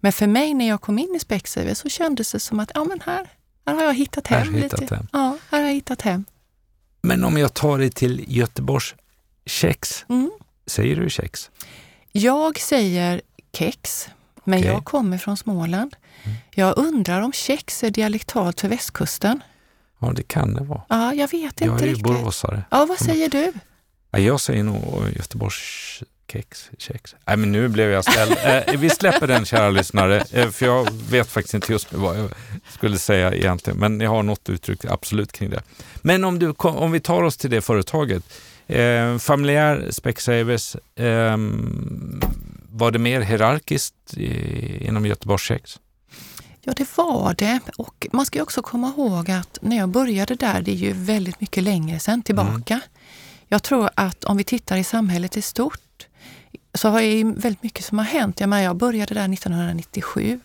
Men för mig när jag kom in i Specsavers så kändes det som att ja, men här, här har jag hittat hem. Här hittat hem. Ja, här har jag hittat hem. Men om jag tar dig till Göteborgs kex, mm. säger du kex? Jag säger kex, men okay. jag kommer från Småland. Jag undrar om kex är dialektalt för västkusten? Ja, det kan det vara. Ja, jag vet inte riktigt. Jag är ju boråsare. Ja, vad säger du? Ja, jag säger nog Göteborgs kex, kex. Nej, men nu blev jag snäll. eh, vi släpper den, kära lyssnare, eh, för jag vet faktiskt inte just vad jag skulle säga egentligen, men jag har något uttryck absolut kring det. Men om, du, om vi tar oss till det företaget, eh, familjär Specsavers, eh, var det mer hierarkiskt inom Göteborgs kex? Ja, det var det. Och man ska också komma ihåg att när jag började där, det är ju väldigt mycket längre sedan tillbaka. Mm. Jag tror att om vi tittar i samhället i stort så har det väldigt mycket som har hänt. Jag, menar, jag började där 1997.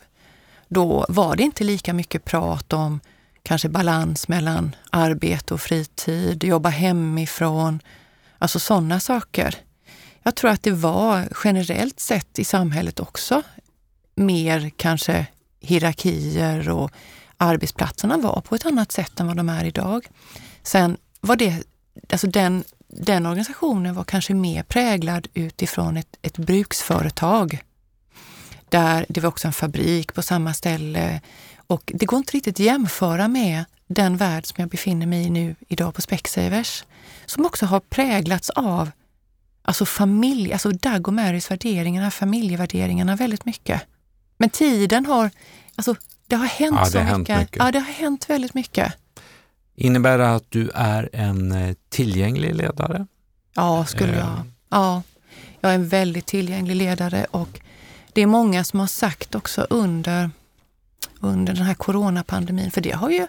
Då var det inte lika mycket prat om kanske balans mellan arbete och fritid, jobba hemifrån, alltså sådana saker. Jag tror att det var generellt sett i samhället också mer kanske hierarkier och arbetsplatserna var på ett annat sätt än vad de är idag. Sen var det, alltså den, den organisationen var kanske mer präglad utifrån ett, ett bruksföretag. Där det var också en fabrik på samma ställe och det går inte riktigt att jämföra med den värld som jag befinner mig i nu idag på Specsavers, som också har präglats av alltså familj, alltså Doug och Marys värderingarna, familjevärderingarna väldigt mycket. Men tiden har, alltså det har hänt Ja, det så har hänt mycket. mycket. Ja, det har hänt väldigt mycket. Innebär det att du är en eh, tillgänglig ledare? Ja, skulle Eh. jag. Ja, jag är en väldigt tillgänglig ledare och det är många som har sagt också under, under den här coronapandemin, för det har ju,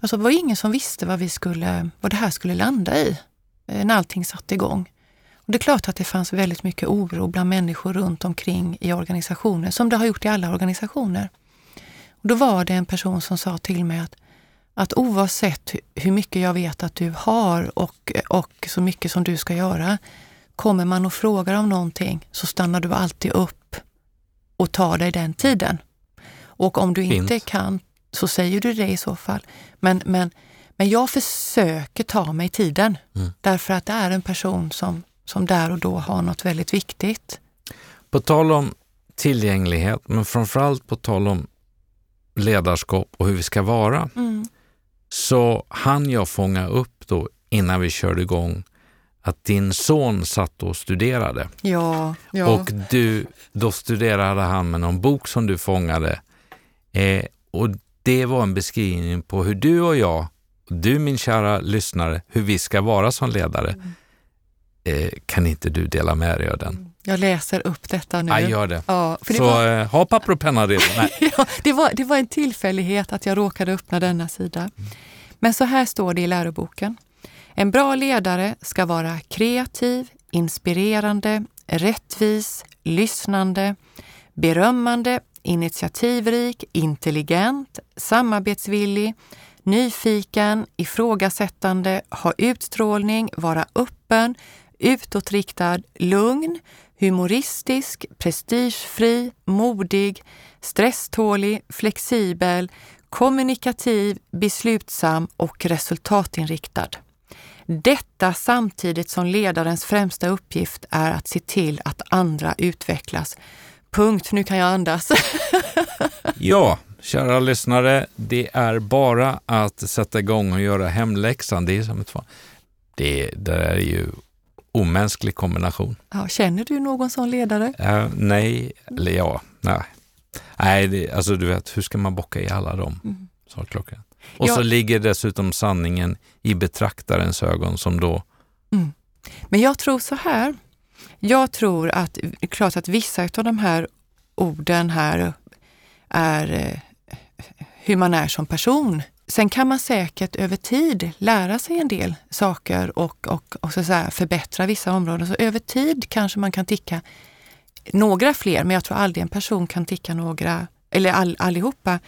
alltså det var ingen som visste vad, vi skulle, vad det här skulle landa i eh, när allting satte igång. Och det är klart att det fanns väldigt mycket oro bland människor runt omkring i organisationer, som det har gjort i alla organisationer. Och då var det en person som sa till mig att att oavsett hu- hur mycket jag vet att du har och, och så mycket som du ska göra, kommer man och frågar om någonting så stannar du alltid upp och tar dig den tiden. Och om du inte Fint. kan så säger du det i så fall. Men, men, men jag försöker ta mig tiden Mm. därför att det är en person som, som där och då har något väldigt viktigt. På tal om tillgänglighet, men framförallt på tal om ledarskap och hur vi ska vara, Mm. så hann jag fånga upp då innan vi körde igång att din son satt och studerade. Ja, ja. Och du, då studerade han med någon bok som du fångade. Eh, och det var en beskrivning på hur du och jag, du min kära lyssnare, hur vi ska vara som ledare. Mm. Eh, kan inte du dela med dig av den? jag läser upp detta nu. Ja, gör det. Ja, för det Så var- eh, ha papper och penna redo. Ja, det, var, det var en tillfällighet att jag råkade öppna denna sida. Men så här står det i läroboken. En bra ledare ska vara kreativ, inspirerande, rättvis, lyssnande, berömmande, initiativrik, intelligent, samarbetsvillig, nyfiken, ifrågasättande, ha utstrålning, vara öppen, utåtriktad, lugn, humoristisk, prestigefri, modig, stresstålig, flexibel, kommunikativ, beslutsam och resultatinriktad. Detta samtidigt som ledarens främsta uppgift är att se till att andra utvecklas. Punkt, nu kan jag andas. Ja, kära lyssnare, det är bara att sätta igång och göra hemläxan. Det är som ett. Det, det är ju omänsklig kombination. Ja, känner du någon sån ledare? Eh, nej, eller ja, nej. Nej, det, alltså du vet, hur ska man bocka i alla dem? Mm. Sa klockan. Och Ja. så ligger dessutom sanningen i betraktarens ögon som då, Men jag tror så här. Jag tror att, det är klart att vissa av de här orden här är eh, hur man är som person. Sen kan man säkert över tid lära sig en del saker och, och, och så förbättra vissa områden. Så över tid kanske man kan ticka några fler, men jag tror aldrig en person kan ticka några, eller all, allihopa.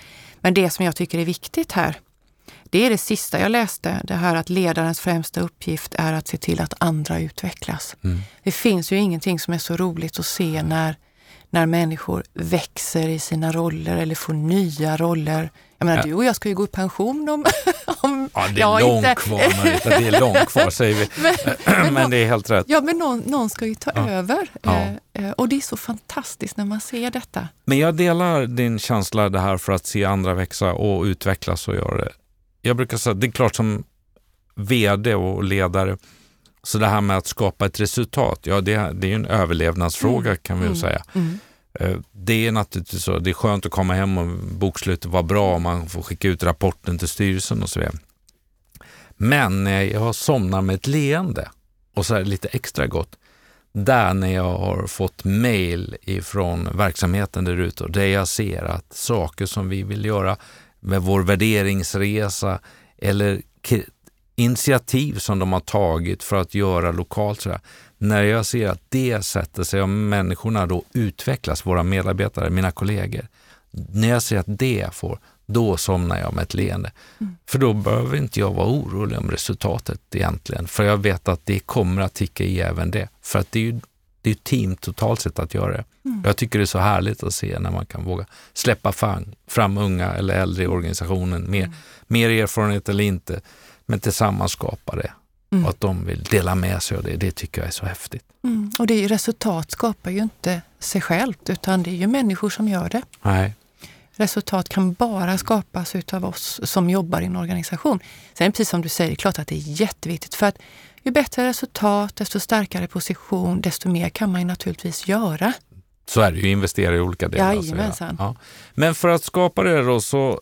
Men det som jag tycker är viktigt här, det är det sista jag läste, det här att ledarens främsta uppgift är att se till att andra utvecklas. Mm. Det finns ju ingenting som är så roligt att se när, när människor växer i sina roller eller får nya roller. Jag menar, Ja. du och jag ska ju gå i pension om... om ja det är långt inte- kvar Marita, det är långt kvar säger vi. Men, Men det är helt rätt. Ja, men någon, någon ska ju ta Ja. över. Ja. Eh, eh, och det är så fantastiskt när man ser detta. Men jag delar din känsla det här för att se andra växa och utvecklas och göra det. Jag brukar säga, det är klart som VD och ledare, så det här med att skapa ett resultat, ja det, det är en överlevnadsfråga kan vi Mm. säga. Mm. Eh, Det är naturligtvis så, det är skönt att komma hem och bokslutet var bra och man får skicka ut rapporten till styrelsen och så vidare. Men när jag somnar med ett leende och så är det lite extra gott, där när jag har fått mail ifrån verksamheten där ute och där jag ser att saker som vi vill göra med vår värderingsresa eller initiativ som de har tagit för att göra lokalt. Så här. När jag ser att det sätter sig och människorna då utvecklas, våra medarbetare, mina kollegor. När jag ser att det får, då somnar jag med ett leende. För då behöver inte jag vara orolig om resultatet egentligen. För jag vet att det kommer att ticka i även det. För att det är ju det är ett team totalt sett att göra det. Mm. Jag tycker det är så härligt att se när man kan våga släppa fram, fram unga eller äldre i organisationen, mer, mm. mer erfarenhet eller inte, men tillsammans skapa det. Mm. Och att de vill dela med sig av det, det tycker jag är så häftigt. Mm. Och det är ju, resultat skapar ju inte sig självt, utan det är ju människor som gör det. Nej. Resultat kan bara skapas utav oss som jobbar i en organisation. Sen precis som du säger, det är klart att det är jätteviktigt för att ju bättre resultat, desto starkare position, desto mer kan man ju naturligtvis göra. Så är det ju, investera i olika delar. Jajamensan. Ja. Men för att skapa det då så,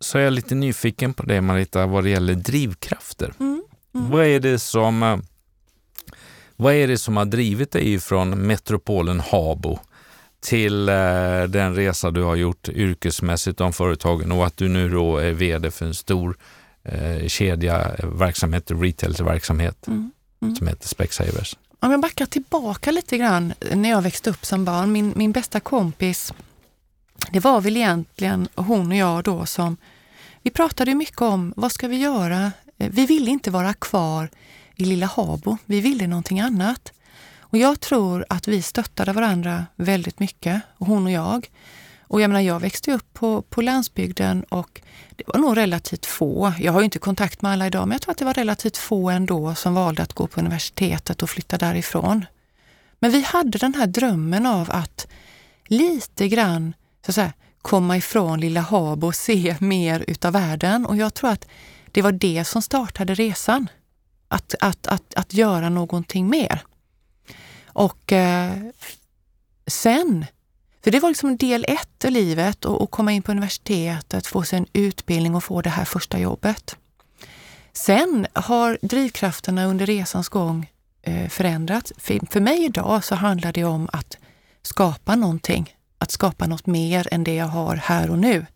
så är jag lite nyfiken på det Marita, vad det gäller drivkrafter. Mm. Mm. Vad är det som eh, vad är det som har drivit dig från metropolen Habo till eh, den resa du har gjort yrkesmässigt om företagen och att du nu då är VD för en stor eh, kedja verksamhet, retailverksamhet mm. Mm. som heter Specsavers. Om jag backar tillbaka lite grann när jag växte upp som barn. Min, min bästa kompis, det var väl egentligen hon och jag då som, vi pratade mycket om vad ska vi göra? Eh, vi ville inte vara kvar i lilla Habo. Vi ville någonting annat. Och jag tror att vi stöttade varandra väldigt mycket, hon och jag. Och jag menar, jag växte upp på, på landsbygden och det var nog relativt få, jag har ju inte kontakt med alla idag, men jag tror att det var relativt få ändå som valde att gå på universitetet och flytta därifrån. Men vi hade den här drömmen av att lite grann så att säga, komma ifrån lilla Habo och se mer utav världen. Och jag tror att det var det som startade resan. Att, att, att, att göra någonting mer. Och eh, sen för det var liksom del ett i livet att komma in på universitetet, få sig en utbildning och få det här första jobbet. Sen har drivkrafterna under resans gång eh, förändrats. För, mig idag så handlar det om att skapa någonting, att skapa något mer än det jag har här och nu.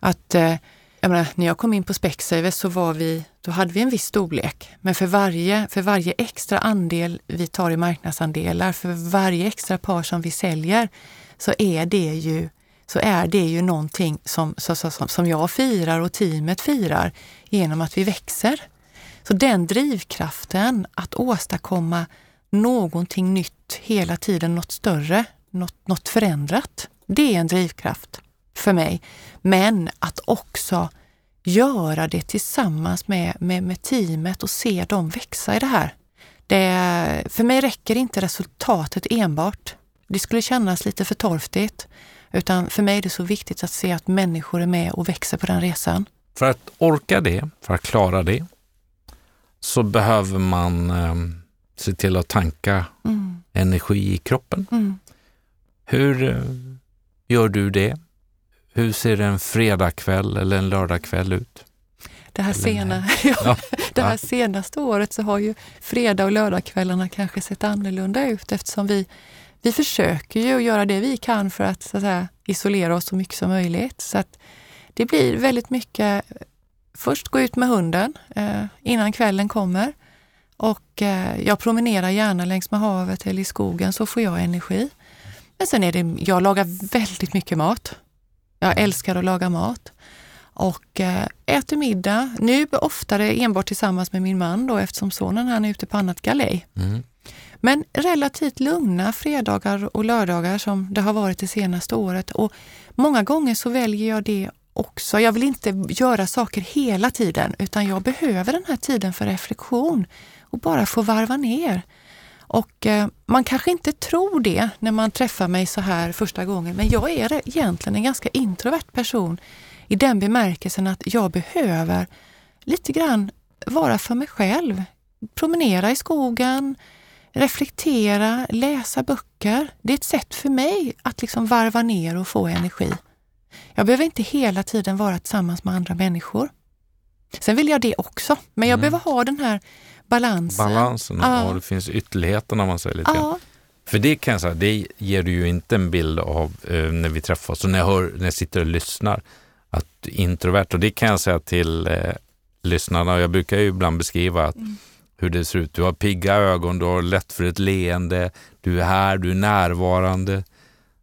Att, eh, jag menar, när jag kom in på Specsavers så var vi, då hade vi en viss storlek. Men för varje, för varje extra andel vi tar i marknadsandelar, för varje extra par som vi säljer, så är det ju, så är det ju någonting som, så, så, som jag firar och teamet firar genom att vi växer. Så den drivkraften att åstadkomma någonting nytt hela tiden, något större, något, något förändrat, det är en drivkraft för mig. Men att också göra det tillsammans med, med, med teamet och se dem växa i det här. Det, för mig räcker inte resultatet enbart. Det skulle kännas lite för torftigt. Utan för mig är det så viktigt att se att människor är med och växer på den resan. För att orka det, för att klara det, så behöver man eh, se till att tanka mm. energi i kroppen. Mm. Hur eh, gör du det? Hur ser en fredagkväll eller en lördagkväll ut? Det här, sena, ja, det här senaste året så har ju fredag och lördagskvällarna kanske sett annorlunda ut eftersom vi vi försöker ju göra det vi kan för att, så att säga, isolera oss så mycket som möjligt. Så att det blir väldigt mycket, först gå ut med hunden eh, innan kvällen kommer och eh, jag promenerar gärna längs med havet eller i skogen så får jag energi. Men sen är det, jag lagar väldigt mycket mat. Jag älskar att laga mat och eh, äter middag. Nu oftare enbart tillsammans med min man då eftersom sonen han är ute på annat galej. Mm. Men relativt lugna fredagar och lördagar som det har varit det senaste året. Och många gånger så väljer jag det också. Jag vill inte göra saker hela tiden utan jag behöver den här tiden för reflektion och bara få varva ner. Och eh, man kanske inte tror det när man träffar mig så här första gången, men jag är egentligen en ganska introvert person i den bemärkelsen att jag behöver lite grann vara för mig själv. Promenera i skogen, reflektera, läsa böcker. Det är ett sätt för mig att liksom varva ner och få energi. Jag behöver inte hela tiden vara tillsammans med andra människor. Sen vill jag det också, men jag mm. behöver ha den här balansen. Balansen, ja. och det finns ytterligheterna om man säger lite ja. För det kan jag säga, det ger du ju inte en bild av eh, när vi träffas och när jag, hör, när jag sitter och lyssnar, att introvert. Och det kan jag säga till eh, lyssnarna, jag brukar ju ibland beskriva att mm hur det ser ut. Du har pigga ögon, du har lätt för ett leende, du är här, du är närvarande.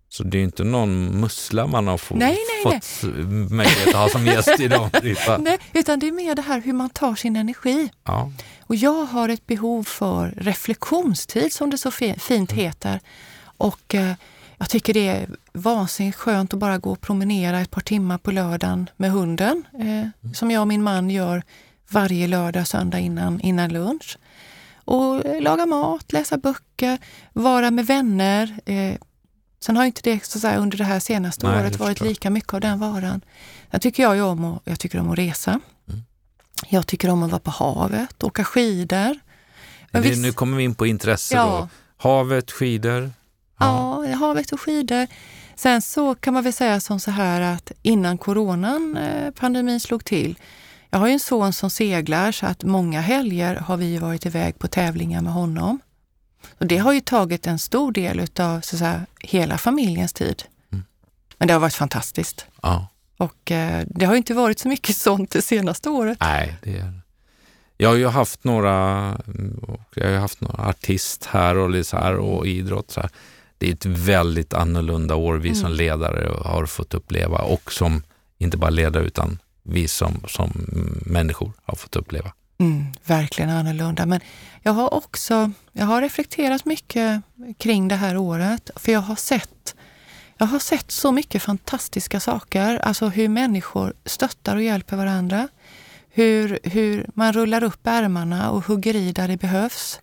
Så det är inte någon mussla man har få, nej, nej, fått möjlighet att ha som gäst idag. nej, utan det är mer det här hur man tar sin energi. Ja. Och jag har ett behov för reflektionstid som det så fint mm. heter. Och eh, jag tycker det är vansinnigt skönt att bara gå och promenera ett par timmar på lördagen med hunden. Eh, mm. Som jag och min man gör varje lördag och söndag innan, innan lunch. Och eh, laga mat, läsa böcker, vara med vänner. Eh, sen har inte det så säga, under det här senaste Nej, året varit lika mycket av den varan. Sen tycker jag ju om att, jag tycker om att resa. Mm. Jag tycker om att vara på havet, åka skidor. Det, visst, nu kommer vi in på intresse ja. då. Havet, skidor? Ja. ja, havet och skidor. Sen så kan man väl säga som så här att innan coronan, eh, pandemin slog till, jag har ju en son som seglar så att många helger har vi varit iväg på tävlingar med honom. Och det har ju tagit en stor del av så säga, hela familjens tid. Mm. Men det har varit fantastiskt. Ja. Och eh, det har inte varit så mycket sånt det senaste året. Nej, det är jag har ju haft några, jag har haft några artist här och, så här, och idrott. Så här. Det är ett väldigt annorlunda år vi mm. som ledare har fått uppleva och som inte bara ledare utan vi som, som människor har fått uppleva. Mm, verkligen annorlunda. Men jag har också jag har reflekterat mycket kring det här året, för jag har sett jag har sett så mycket fantastiska saker, alltså hur människor stöttar och hjälper varandra. Hur, hur man rullar upp ärmarna och hugger i där det behövs.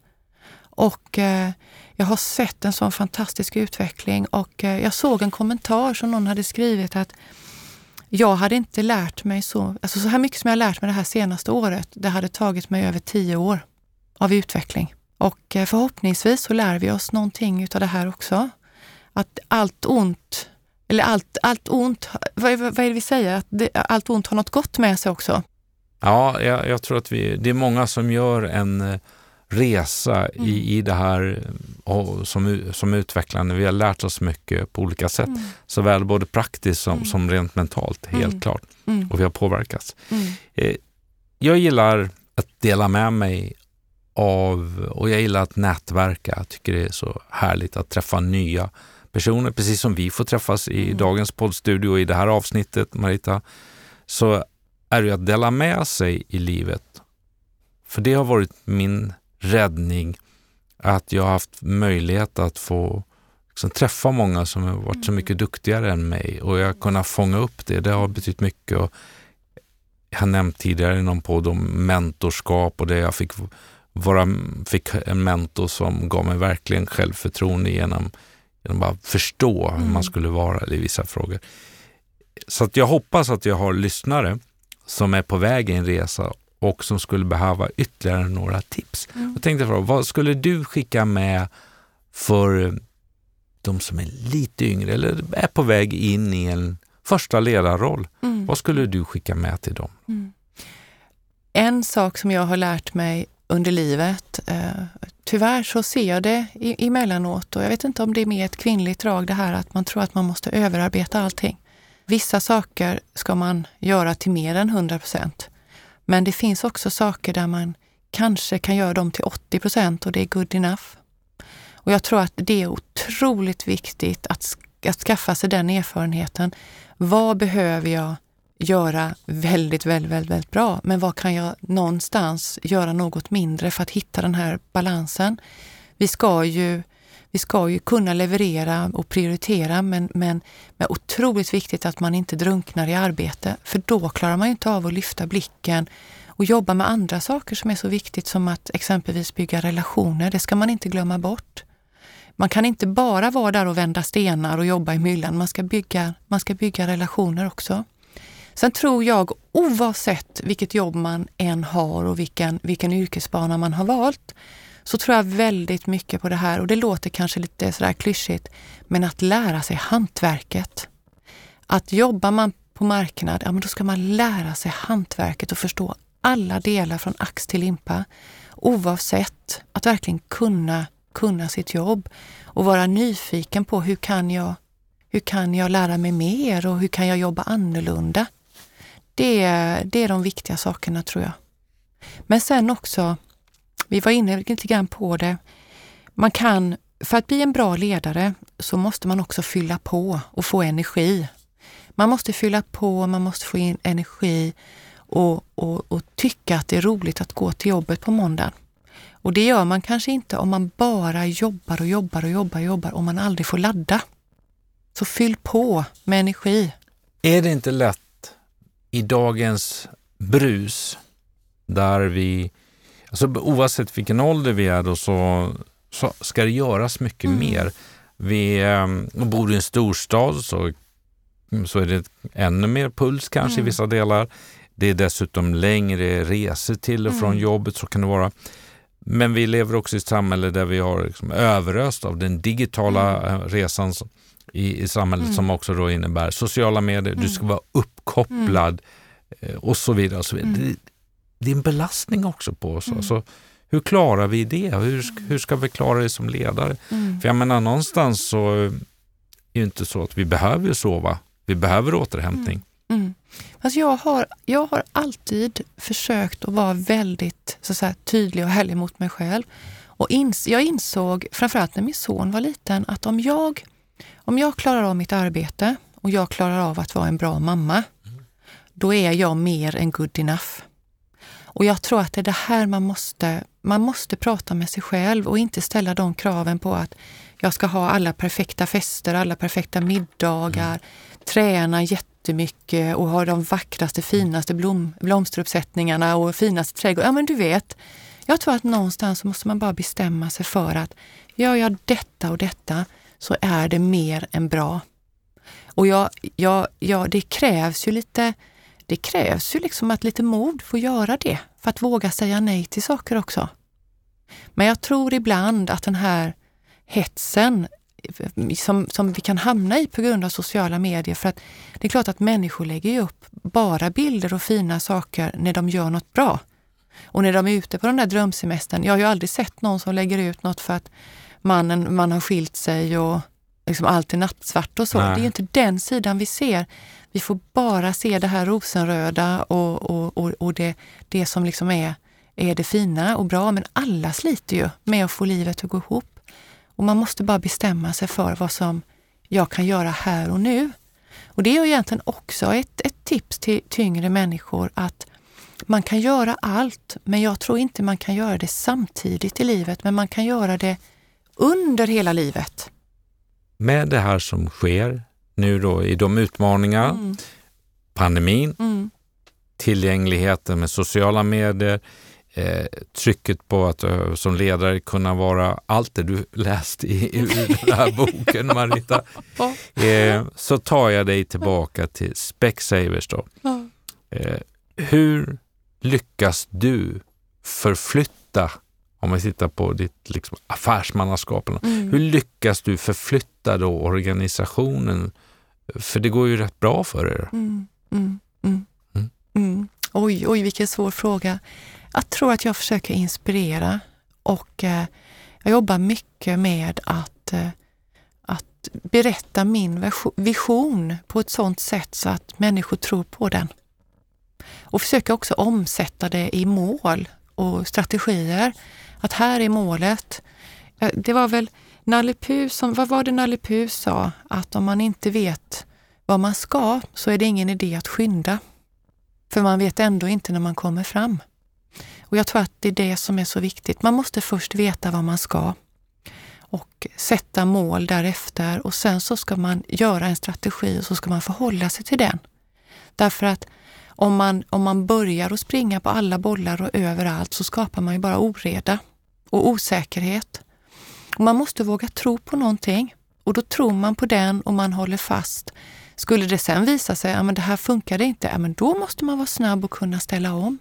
Och eh, jag har sett en sån fantastisk utveckling och eh, jag såg en kommentar som någon hade skrivit att jag hade inte lärt mig så, alltså så här mycket som jag har lärt mig det här senaste året. Det hade tagit mig över tio år av utveckling. Och eh, förhoppningsvis så lär vi oss någonting utav det här också. Att allt ont, eller allt, allt ont, vad, vad är det vi säger? Att det, allt ont har något gott med sig också. Ja, jag, jag tror att vi, det är många som gör en eh, resa mm. i, i det här och som, som utvecklande. Vi har lärt oss mycket på olika sätt, mm. såväl både praktiskt som, mm. som rent mentalt, helt mm. klart. Mm. Och vi har påverkats. Mm. Eh, jag gillar att dela med mig av, och jag gillar att nätverka. Jag tycker det är så härligt att träffa nya personer, precis som vi får träffas i dagens poddstudio i det här avsnittet, Marita. Så är det att dela med sig i livet. För det har varit min räddning att jag har haft möjlighet att få liksom, träffa många som har varit så mm. mycket duktigare än mig och jag har kunnat fånga upp det. Det har betytt mycket. Och jag har nämnt tidigare i någon podd om mentorskap och det jag fick vara, fick en mentor som gav mig verkligen självförtroende genom, genom att förstå hur man mm. skulle vara i vissa frågor. Så att jag hoppas att jag har lyssnare som är på väg i en resa och som skulle behöva ytterligare några tips. Mm. Jag tänkte fråga, vad skulle du skicka med för de som är lite yngre eller är på väg in i en första ledarroll? Mm. Vad skulle du skicka med till dem? Mm. En sak som jag har lärt mig under livet, eh, tyvärr så ser jag det emellanåt och jag vet inte om det är mer ett kvinnligt drag det här att man tror att man måste överarbeta allting. Vissa saker ska man göra till mer än 100 procent. Men det finns också saker där man kanske kan göra dem till 80 procent och det är good enough. Och jag tror att det är otroligt viktigt att, att skaffa sig den erfarenheten. Vad behöver jag göra väldigt, väldigt, väldigt, väldigt bra? Men vad kan jag någonstans göra något mindre för att hitta den här balansen? Vi ska ju vi ska ju kunna leverera och prioritera men, men, men otroligt viktigt att man inte drunknar i arbete för då klarar man inte av att lyfta blicken och jobba med andra saker som är så viktigt som att exempelvis bygga relationer. Det ska man inte glömma bort. Man kan inte bara vara där och vända stenar och jobba i myllan. Man ska bygga, man ska bygga relationer också. Sen tror jag, oavsett vilket jobb man än har och vilken, vilken yrkesbana man har valt, så tror jag väldigt mycket på det här och det låter kanske lite sådär klyschigt, men att lära sig hantverket. Att jobbar man på marknad, ja men då ska man lära sig hantverket och förstå alla delar från ax till limpa. Oavsett att verkligen kunna, kunna sitt jobb och vara nyfiken på hur kan jag, hur kan jag lära mig mer och hur kan jag jobba annorlunda? Det, det är de viktiga sakerna tror jag. Men sen också vi var inne lite grann på det. Man kan, för att bli en bra ledare så måste man också fylla på och få energi. Man måste fylla på, man måste få in energi och, och, och tycka att det är roligt att gå till jobbet på måndagen. Och det gör man kanske inte om man bara jobbar och jobbar och jobbar och jobbar och man aldrig får ladda. Så fyll på med energi. Är det inte lätt i dagens brus där vi, alltså oavsett vilken ålder vi är då så, så ska det göras mycket mm. mer. Vi eh, bor i en storstad så, så är det ännu mer puls kanske mm. i vissa delar. Det är dessutom längre resor till och från mm. jobbet, så kan det vara. Men vi lever också i ett samhälle där vi har liksom överöst av den digitala mm. Eh, resan i, i samhället mm. som också då innebär sociala medier, mm. du ska vara uppkopplad mm. och så vidare. Och så vidare. Mm. Det, är en belastning också på oss. Alltså, hur klarar vi det? Hur, hur ska vi klara det som ledare? För jag menar någonstans så är det inte så att vi behöver sova. Vi behöver återhämtning. Mm. Alltså jag, har, jag har alltid försökt att vara väldigt så att säga, tydlig och härlig mot mig själv. Och ins, jag insåg, framförallt när min son var liten, att om jag, om jag klarar av mitt arbete och jag klarar av att vara en bra mamma, då är jag mer än good enough. Och jag tror att det är det här man måste, man måste prata med sig själv och inte ställa de kraven på att jag ska ha alla perfekta fester, alla perfekta middagar, mm. träna jättemycket och ha de vackraste, finaste blom, blomsteruppsättningarna och finaste trädgården. Ja, men du vet, jag tror att någonstans måste man bara bestämma sig för att gör jag detta och detta så är det mer än bra. Och jag, jag, jag, det krävs ju lite det krävs ju liksom att lite mod får göra det, för att våga säga nej till saker också. Men jag tror ibland att den här hetsen eh, som, som vi kan hamna i på grund av sociala medier. För att det är klart att människor lägger upp bara bilder och fina saker när de gör något bra. Och när de är ute på den där drömsemestern. Jag har ju aldrig sett någon som lägger ut något för att mannen, man har skilt sig och liksom allt är nattsvart och så. Nej. Det är inte den sidan vi ser. Vi får bara se det här rosenröda och, och, och, och det, det som liksom är, är det fina och bra. Men alla sliter ju med att få livet att gå ihop. Och man måste bara bestämma sig för vad som jag kan göra här och nu. Och det är egentligen också ett, ett tips till tyngre människor att man kan göra allt, men jag tror inte man kan göra det samtidigt i livet, men man kan göra det under hela livet. Med det här som sker nu då i de utmaningar, mm. pandemin, mm. tillgängligheten med sociala medier, eh, trycket på att uh, som ledare kunna vara allt det du läst i, i den här boken, Marita, eh, så tar jag dig tillbaka till Specsavers. Då. Eh, hur lyckas du förflytta, om vi tittar på ditt liksom, affärsmannaskap, mm. hur lyckas du förflytta då organisationen? För det går ju rätt bra för er. Mm, mm, mm. mm. mm. Oj, oj, vilken svår fråga. Jag tror att jag försöker inspirera och eh, jag jobbar mycket med att, eh, att berätta min vision på ett sådant sätt så att människor tror på den. Och försöka också omsätta det i mål och strategier. Att här är målet. Eh, det var väl Nalle Puh som, vad var det Nalle Puh sa? Att om man inte vet vad man ska så är det ingen idé att skynda. För man vet ändå inte när man kommer fram. Och jag tror att det är det som är så viktigt. Man måste först veta vad man ska och sätta mål därefter och sen så ska man göra en strategi och så ska man förhålla sig till den. Därför att om man, om man börjar att springa på alla bollar och överallt så skapar man ju bara oreda och osäkerhet. Och man måste våga tro på någonting och då tror man på den och man håller fast. Skulle det sen visa sig att ja, det här funkade inte, ja, men då måste man vara snabb och kunna ställa om.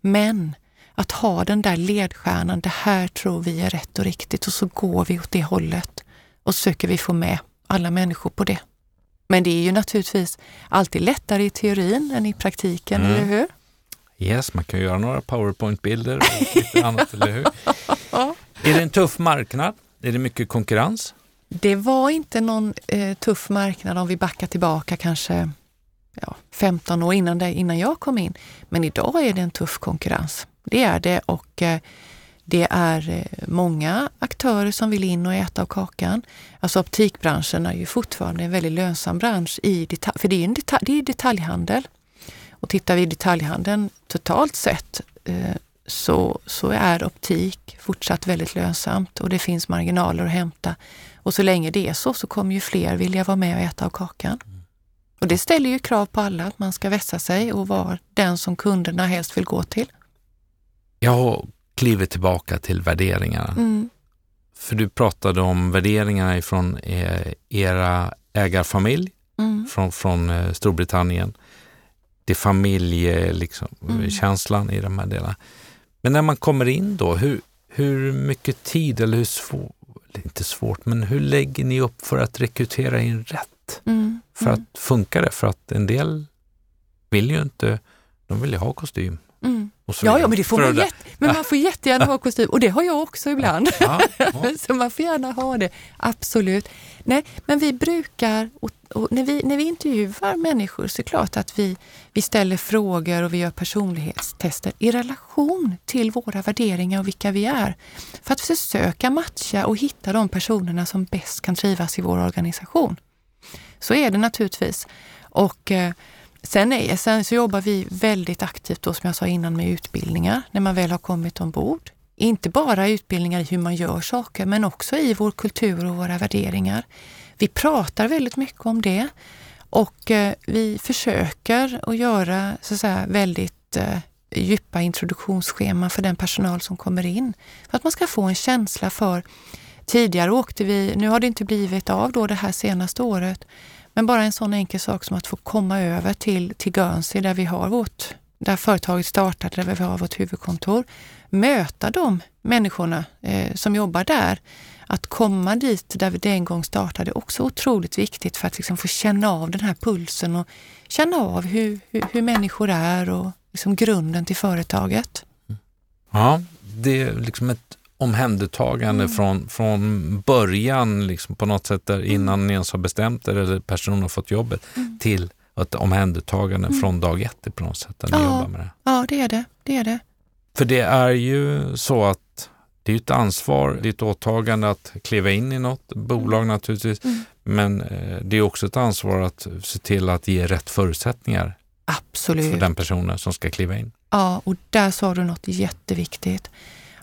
Men att ha den där ledstjärnan, det här tror vi är rätt och riktigt och så går vi åt det hållet och söker vi få med alla människor på det. Men det är ju naturligtvis alltid lättare i teorin än i praktiken, mm. eller hur? Yes, man kan göra några powerpoint-bilder och lite annat, eller hur? Är det en tuff marknad? Är det mycket konkurrens? Det var inte någon eh, tuff marknad om vi backar tillbaka kanske ja, 15 år innan, det, innan jag kom in. Men idag är det en tuff konkurrens. Det är det och eh, Det är eh, många aktörer som vill in och äta av kakan. Alltså optikbranschen är ju fortfarande en väldigt lönsam bransch, i detalj, för det är, en detalj, det är detaljhandel. Och tittar vi i detaljhandeln totalt sett eh, så, så är optik fortsatt väldigt lönsamt och det finns marginaler att hämta. Och så länge det är så, så kommer ju fler vilja vara med och äta av kakan. Och det ställer ju krav på alla att man ska vässa sig och vara den som kunderna helst vill gå till. Jag har klivit tillbaka till värderingarna. Mm. För du pratade om värderingarna ifrån eh, era ägarfamilj Mm. från, från eh, Storbritannien. Det familjekänslan liksom, Mm. känslan i de här delarna. Men när man kommer in då, hur, hur mycket tid eller hur svårt, inte svårt, men hur lägger ni upp för att rekrytera in rätt? Mm. För Mm. att funka det? För att en del vill ju inte, de vill ju ha kostym. Mm. Ja, ja, men, det får man, jätte, men man får jättegärna ha kostym och det har jag också ibland. Ja, ja. Så man får gärna ha det, absolut. Nej, men vi brukar, och, och när, vi, när vi intervjuar människor så är det klart att vi, vi ställer frågor och vi gör personlighetstester i relation till våra värderingar och vilka vi är. För att försöka matcha och hitta de personerna som bäst kan trivas i vår organisation. Så är det naturligtvis. Och eh, sen, är, sen så jobbar vi väldigt aktivt då, som jag sa innan med utbildningar när man väl har kommit ombord. Inte bara utbildningar i hur man gör saker men också i vår kultur och våra värderingar. Vi pratar väldigt mycket om det och eh, vi försöker att göra så att säga, väldigt eh, djupa introduktionsscheman för den personal som kommer in. För att man ska få en känsla för Tidigare åkte vi, nu har det inte blivit av då det här senaste året, men bara en sån enkel sak som att få komma över till, till Guernsey där vi har vårt, där företaget startade, där vi har vårt huvudkontor. Möta de människorna eh, som jobbar där. Att komma dit där det en gång startade är också otroligt viktigt för att liksom få känna av den här pulsen och känna av hur, hur, hur människor är och liksom grunden till företaget. Mm. Ja, det är liksom ett omhändertagande Mm. från, från början liksom på något sätt där innan ni ens har bestämt er eller personen har fått jobbet Mm. till ett omhändertagande från dag ett på något sätt ni Ja. jobbar med det. Ja, det är det. det, är det. För det är ju så att det är ett ansvar, det är ett åtagande att kliva in i något bolag naturligtvis, Mm. men eh, det är också ett ansvar att se till att ge rätt förutsättningar Absolut. för den personen som ska kliva in. Ja, och där sa du något jätteviktigt.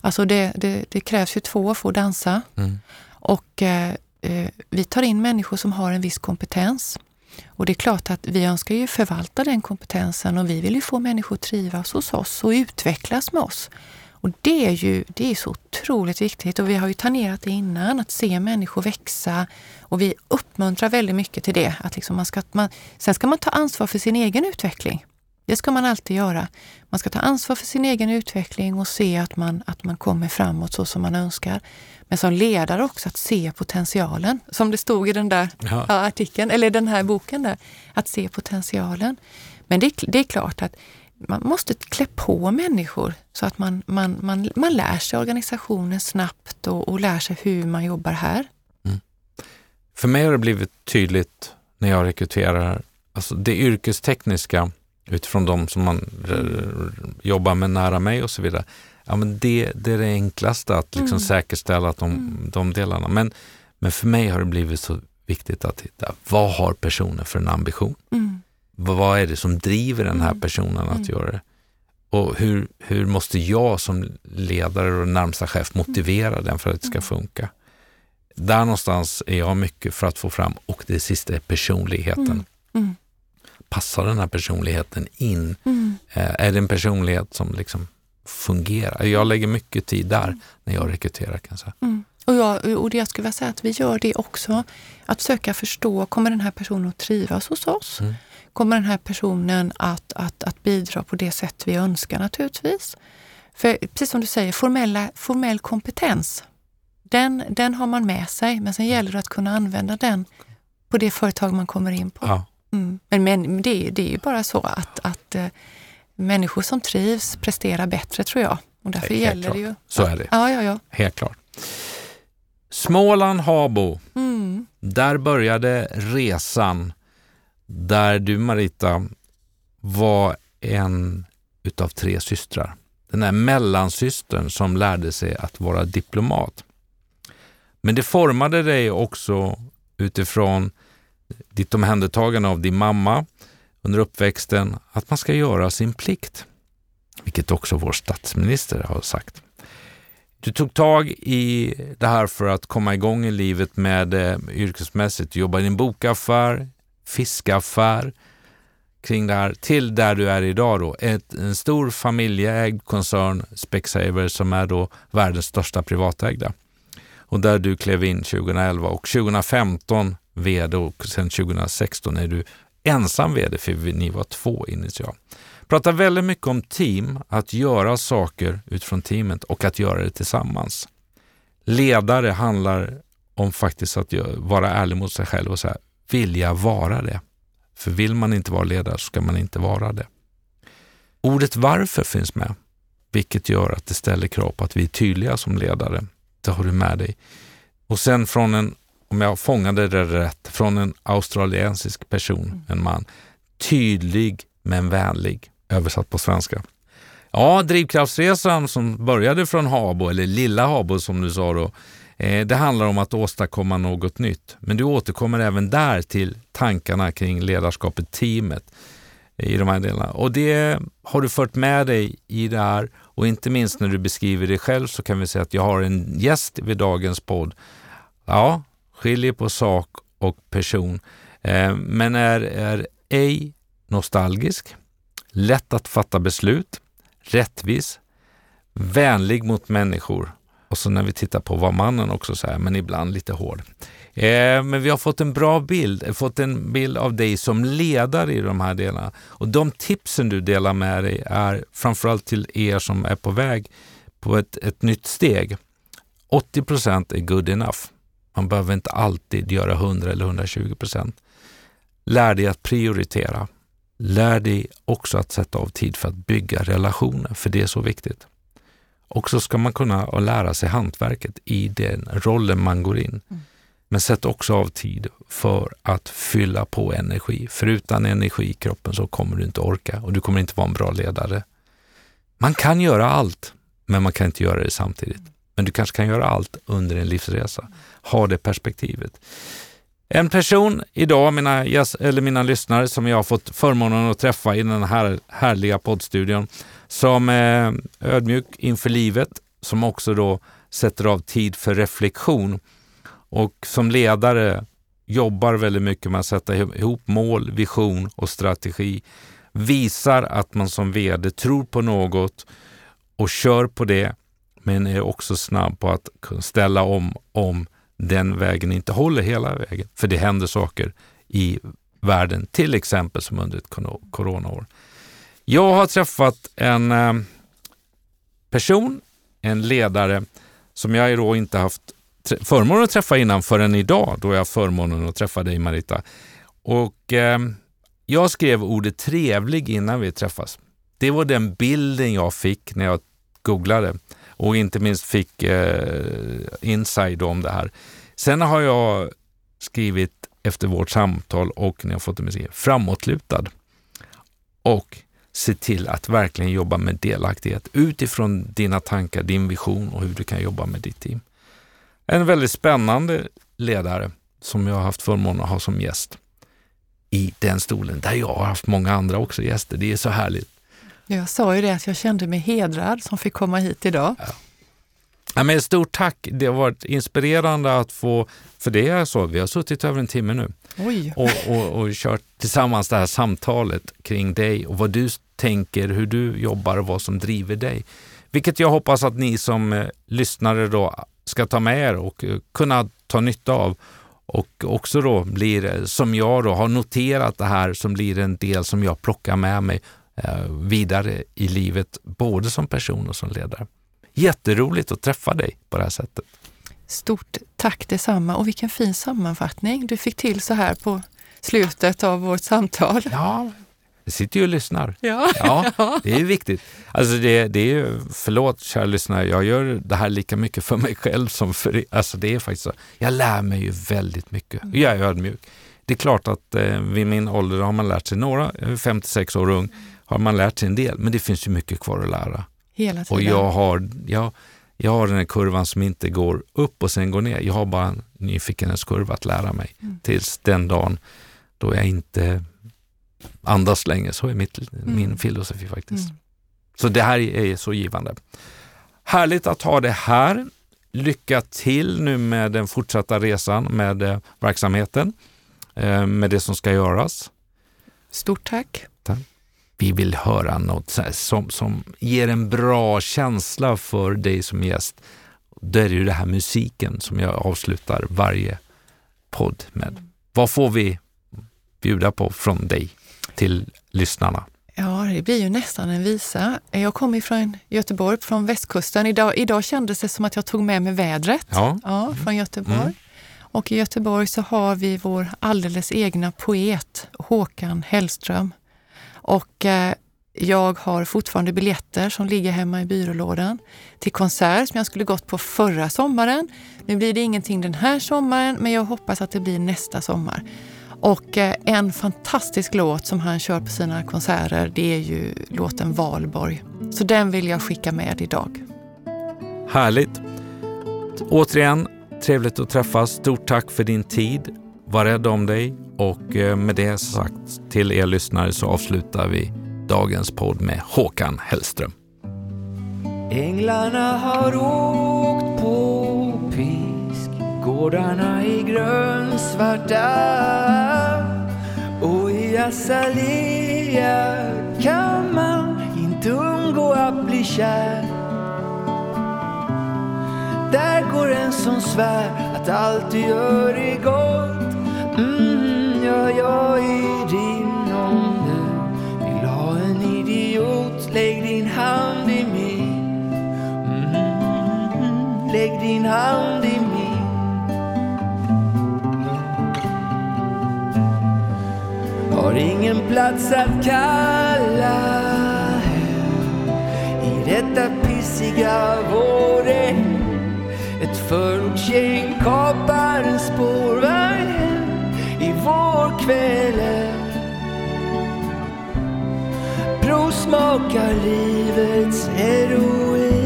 Alltså det, det, det krävs ju två för att dansa Mm. och eh, eh, vi tar in människor som har en viss kompetens. Och det är klart att vi önskar ju förvalta den kompetensen och vi vill ju få människor att trivas hos oss och utvecklas med oss. Och det är ju det är så otroligt viktigt och vi har ju tangerat det innan, att se människor växa och vi uppmuntrar väldigt mycket till det. Att liksom man ska, man, sen ska man ta ansvar för sin egen utveckling. Det ska man alltid göra. Man ska ta ansvar för sin egen utveckling och se att man, att man kommer framåt så som man önskar. Men som ledare också att se potentialen, som det stod i den där Ja. ja, artikeln, eller den här boken där. Att se potentialen. Men det, det är klart att man måste klä på människor så att man, man, man, man lär sig organisationen snabbt och, och lär sig hur man jobbar här. För mig har det blivit tydligt när jag rekryterar, alltså det yrkestekniska utifrån de som man r- jobbar med nära mig och så vidare. Ja, men det, det är det enklaste att liksom Mm. säkerställa att de, de delarna. Men, men för mig har det blivit så viktigt att titta, vad har personen för en ambition? Mm. Vad, är det som driver den här Mm. personen att Mm. göra det? Och hur, hur måste jag som ledare och närmsta chef motivera den för att det ska Mm. funka? Där någonstans är jag mycket för att få fram, och det sista är personligheten. Mm. Mm. Passar den här personligheten in? Mm. Eh, är det en personlighet som liksom fungerar? Jag lägger mycket tid där när jag rekryterar kan jag säga. Mm. Och, jag, och det jag skulle vilja säga att vi gör det också. Att söka förstå, kommer den här personen att trivas hos oss? Mm. Kommer den här personen att, att, att bidra på det sätt vi önskar naturligtvis? För precis som du säger, formella, formell kompetens, den, den har man med sig, men sen gäller det att kunna använda den på det företag man kommer in på. Ja, Mm. Men, men det, är- det är ju bara så att, att eh, människor som trivs presterar bättre tror jag. Och därför Helt gäller klart. det ju. så är det. Ja, ja, ja. Helt klart. Småland Habo, Mm. där började resan där du Marita var en utav tre systrar. den där mellansystern som lärde sig att vara diplomat. Men det formade dig också utifrån ditt omhändertagande av din mamma under uppväxten, att man ska göra sin plikt. Vilket också vår statsminister har sagt. Du tog tag i det här för att komma igång i livet med eh, yrkesmässigt. Du jobbar i en bokaffär, fiskaffär, kring det här till där du är idag då. Ett, en stor familjeägd koncern, Specsavers, som är då världens största privatägda. Och där du klev in 2011 och 2015 vd och sen 2016 är du ensam vd för ni var två initialt. Pratar väldigt mycket om team, att göra saker utifrån teamet och att göra det tillsammans. Ledare handlar om faktiskt att vara ärlig mot sig själv och säga, vilja vara det. För vill man inte vara ledare så ska man inte vara det. Ordet varför finns med, vilket gör att det ställer krav på att vi är tydliga som ledare. Det har du med dig. Och sen från en, om jag fångade det rätt, från en australiensisk person, en man, tydlig men vänlig, översatt på svenska. Ja, drivkraftsresan som började från Habo, eller lilla Habo som du sa då, Eh, det handlar om att åstadkomma något nytt, men du återkommer även där till tankarna kring ledarskapet, teamet i de här delarna. Och det har du fört med dig i det här och inte minst när du beskriver dig själv så kan vi säga att jag har en gäst vid dagens podd. Ja, skiljer på sak och person, eh, men är, är ej nostalgisk, lätt att fatta beslut, rättvis, vänlig mot människor och så när vi tittar på vad mannen också säger, men ibland lite hård. Eh, men vi har fått en bra bild, fått en bild av dig som ledare i de här delarna. Och de tipsen du delar med dig är framförallt till er som är på väg på ett, ett nytt steg. 80 procent är good enough. Man behöver inte alltid göra 100 eller 120 procent. Lär dig att prioritera. Lär dig också att sätta av tid för att bygga relationer, för det är så viktigt. Och så ska man kunna lära sig hantverket i den rollen man går in. Mm. Men sätt också av tid för att fylla på energi. För utan energi i kroppen så kommer du inte orka och du kommer inte vara en bra ledare. Man kan göra allt, men man kan inte göra det samtidigt. Men du kanske kan göra allt under en livsresa. Ha det perspektivet. En person idag, mina, eller mina lyssnare, som jag har fått förmånen att träffa i den här härliga poddstudion, som är ödmjuk inför livet, som också då sätter av tid för reflektion och som ledare jobbar väldigt mycket med att sätta ihop mål, vision och strategi. Visar att man som VD tror på något och kör på det, men är också snabb på att ställa om om den vägen inte håller hela vägen. För det händer saker i världen, till exempel som under ett coronaår. Jag har träffat en eh, person, en ledare, som jag då inte haft förmånen att träffa innan förrän idag, då jag har förmånen att träffa dig Marita. Och eh, jag skrev ordet trevlig innan vi träffas. Det var den bilden jag fick när jag googlade och inte minst fick eh, inside om det här. Sen har jag skrivit efter vårt samtal och när jag fått det med framåtlutad. Och se till att verkligen jobba med delaktighet utifrån dina tankar, din vision och hur du kan jobba med ditt team. En väldigt spännande ledare som jag har haft förmånen att ha som gäst i den stolen, där jag har haft många andra också gäster. Det är så härligt. Jag sa ju det att jag kände mig hedrad som fick komma hit idag. Ja. Ja, men stort tack! Det har varit inspirerande att få, för det är så, vi har suttit över en timme nu och, och, och kört tillsammans det här samtalet kring dig och vad du tänker, hur du jobbar och vad som driver dig. Vilket jag hoppas att ni som eh, lyssnare då ska ta med er och eh, kunna ta nytta av och också då blir, eh, som jag då har noterat det här, som blir en del som jag plockar med mig eh, vidare i livet, både som person och som ledare. Jätteroligt att träffa dig på det här sättet. Stort tack detsamma och vilken fin sammanfattning du fick till så här på slutet av vårt samtal. Ja, jag sitter ju och lyssnar. Ja. ja det är viktigt. Alltså det, det är, förlåt kära lyssnare, jag gör det här lika mycket för mig själv som för er. Alltså det är faktiskt så. Jag lär mig ju väldigt mycket. Mm. Jag är ödmjuk. Det är klart att eh, vid min ålder har man lärt sig några, 56 år ung, har man lärt sig en del, men det finns ju mycket kvar att lära. Hela tiden. Och jag har, jag, jag har den här kurvan som inte går upp och sen går ner. Jag har bara en nyfikenhetskurva att lära mig Mm. tills den dagen då jag inte andas längre. Så är mitt, min filosofi faktiskt. Mm. Så det här är så givande. Härligt att ha det här. Lycka till nu med den fortsatta resan med eh, verksamheten, eh, med det som ska göras. Stort tack. Vi vill höra något som, som ger en bra känsla för dig som gäst. Det är ju det här musiken som jag avslutar varje podd med. Vad får vi bjuda på från dig till lyssnarna? Ja, det blir ju nästan en visa. Jag kommer från Göteborg, från västkusten. Idag, idag kändes det som att jag tog med mig vädret Ja, ja, från Göteborg. Mm. Och i Göteborg så har vi vår alldeles egna poet Håkan Hellström. Och eh, jag har fortfarande biljetter som ligger hemma i byrålådan till konsert som jag skulle gått på förra sommaren. Nu blir det ingenting den här sommaren, men jag hoppas att det blir nästa sommar. Och eh, en fantastisk låt som han kör på sina konserter, det är ju låten Valborg. Så den vill jag skicka med idag. Härligt. Återigen, trevligt att träffas. Stort tack för din tid. Var rädd om dig och eh, med det sagt till er lyssnare så avslutar vi dagens podd med Håkan Hellström. Änglarna har åkt på pisk Gårdarna är grönsvarta Och i azalea kan man inte undgå att bli kär? Där går en som svär att allt du gör är gott. Mm, Ja, jag är din om du vill ha en idiot. Lägg din hand i min. Mm, Lägg din hand i min Har ingen plats att kalla hem. I detta pissiga vårregn Ett förortsgäng kapar en spårvagn hem i vårkvällen Provsmakar livets heroin.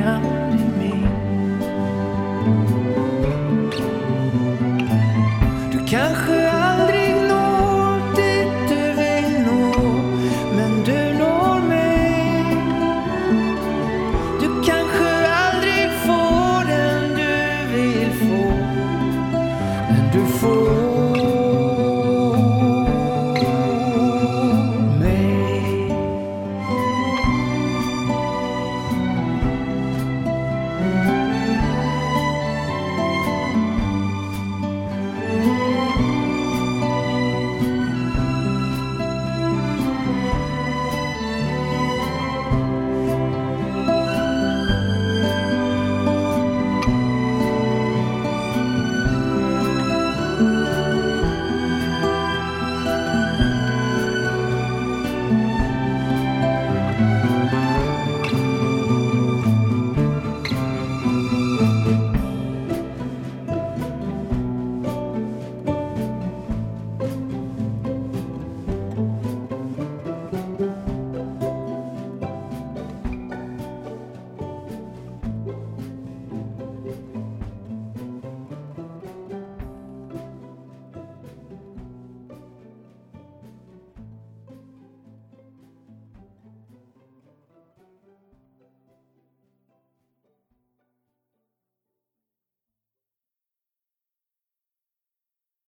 Lägg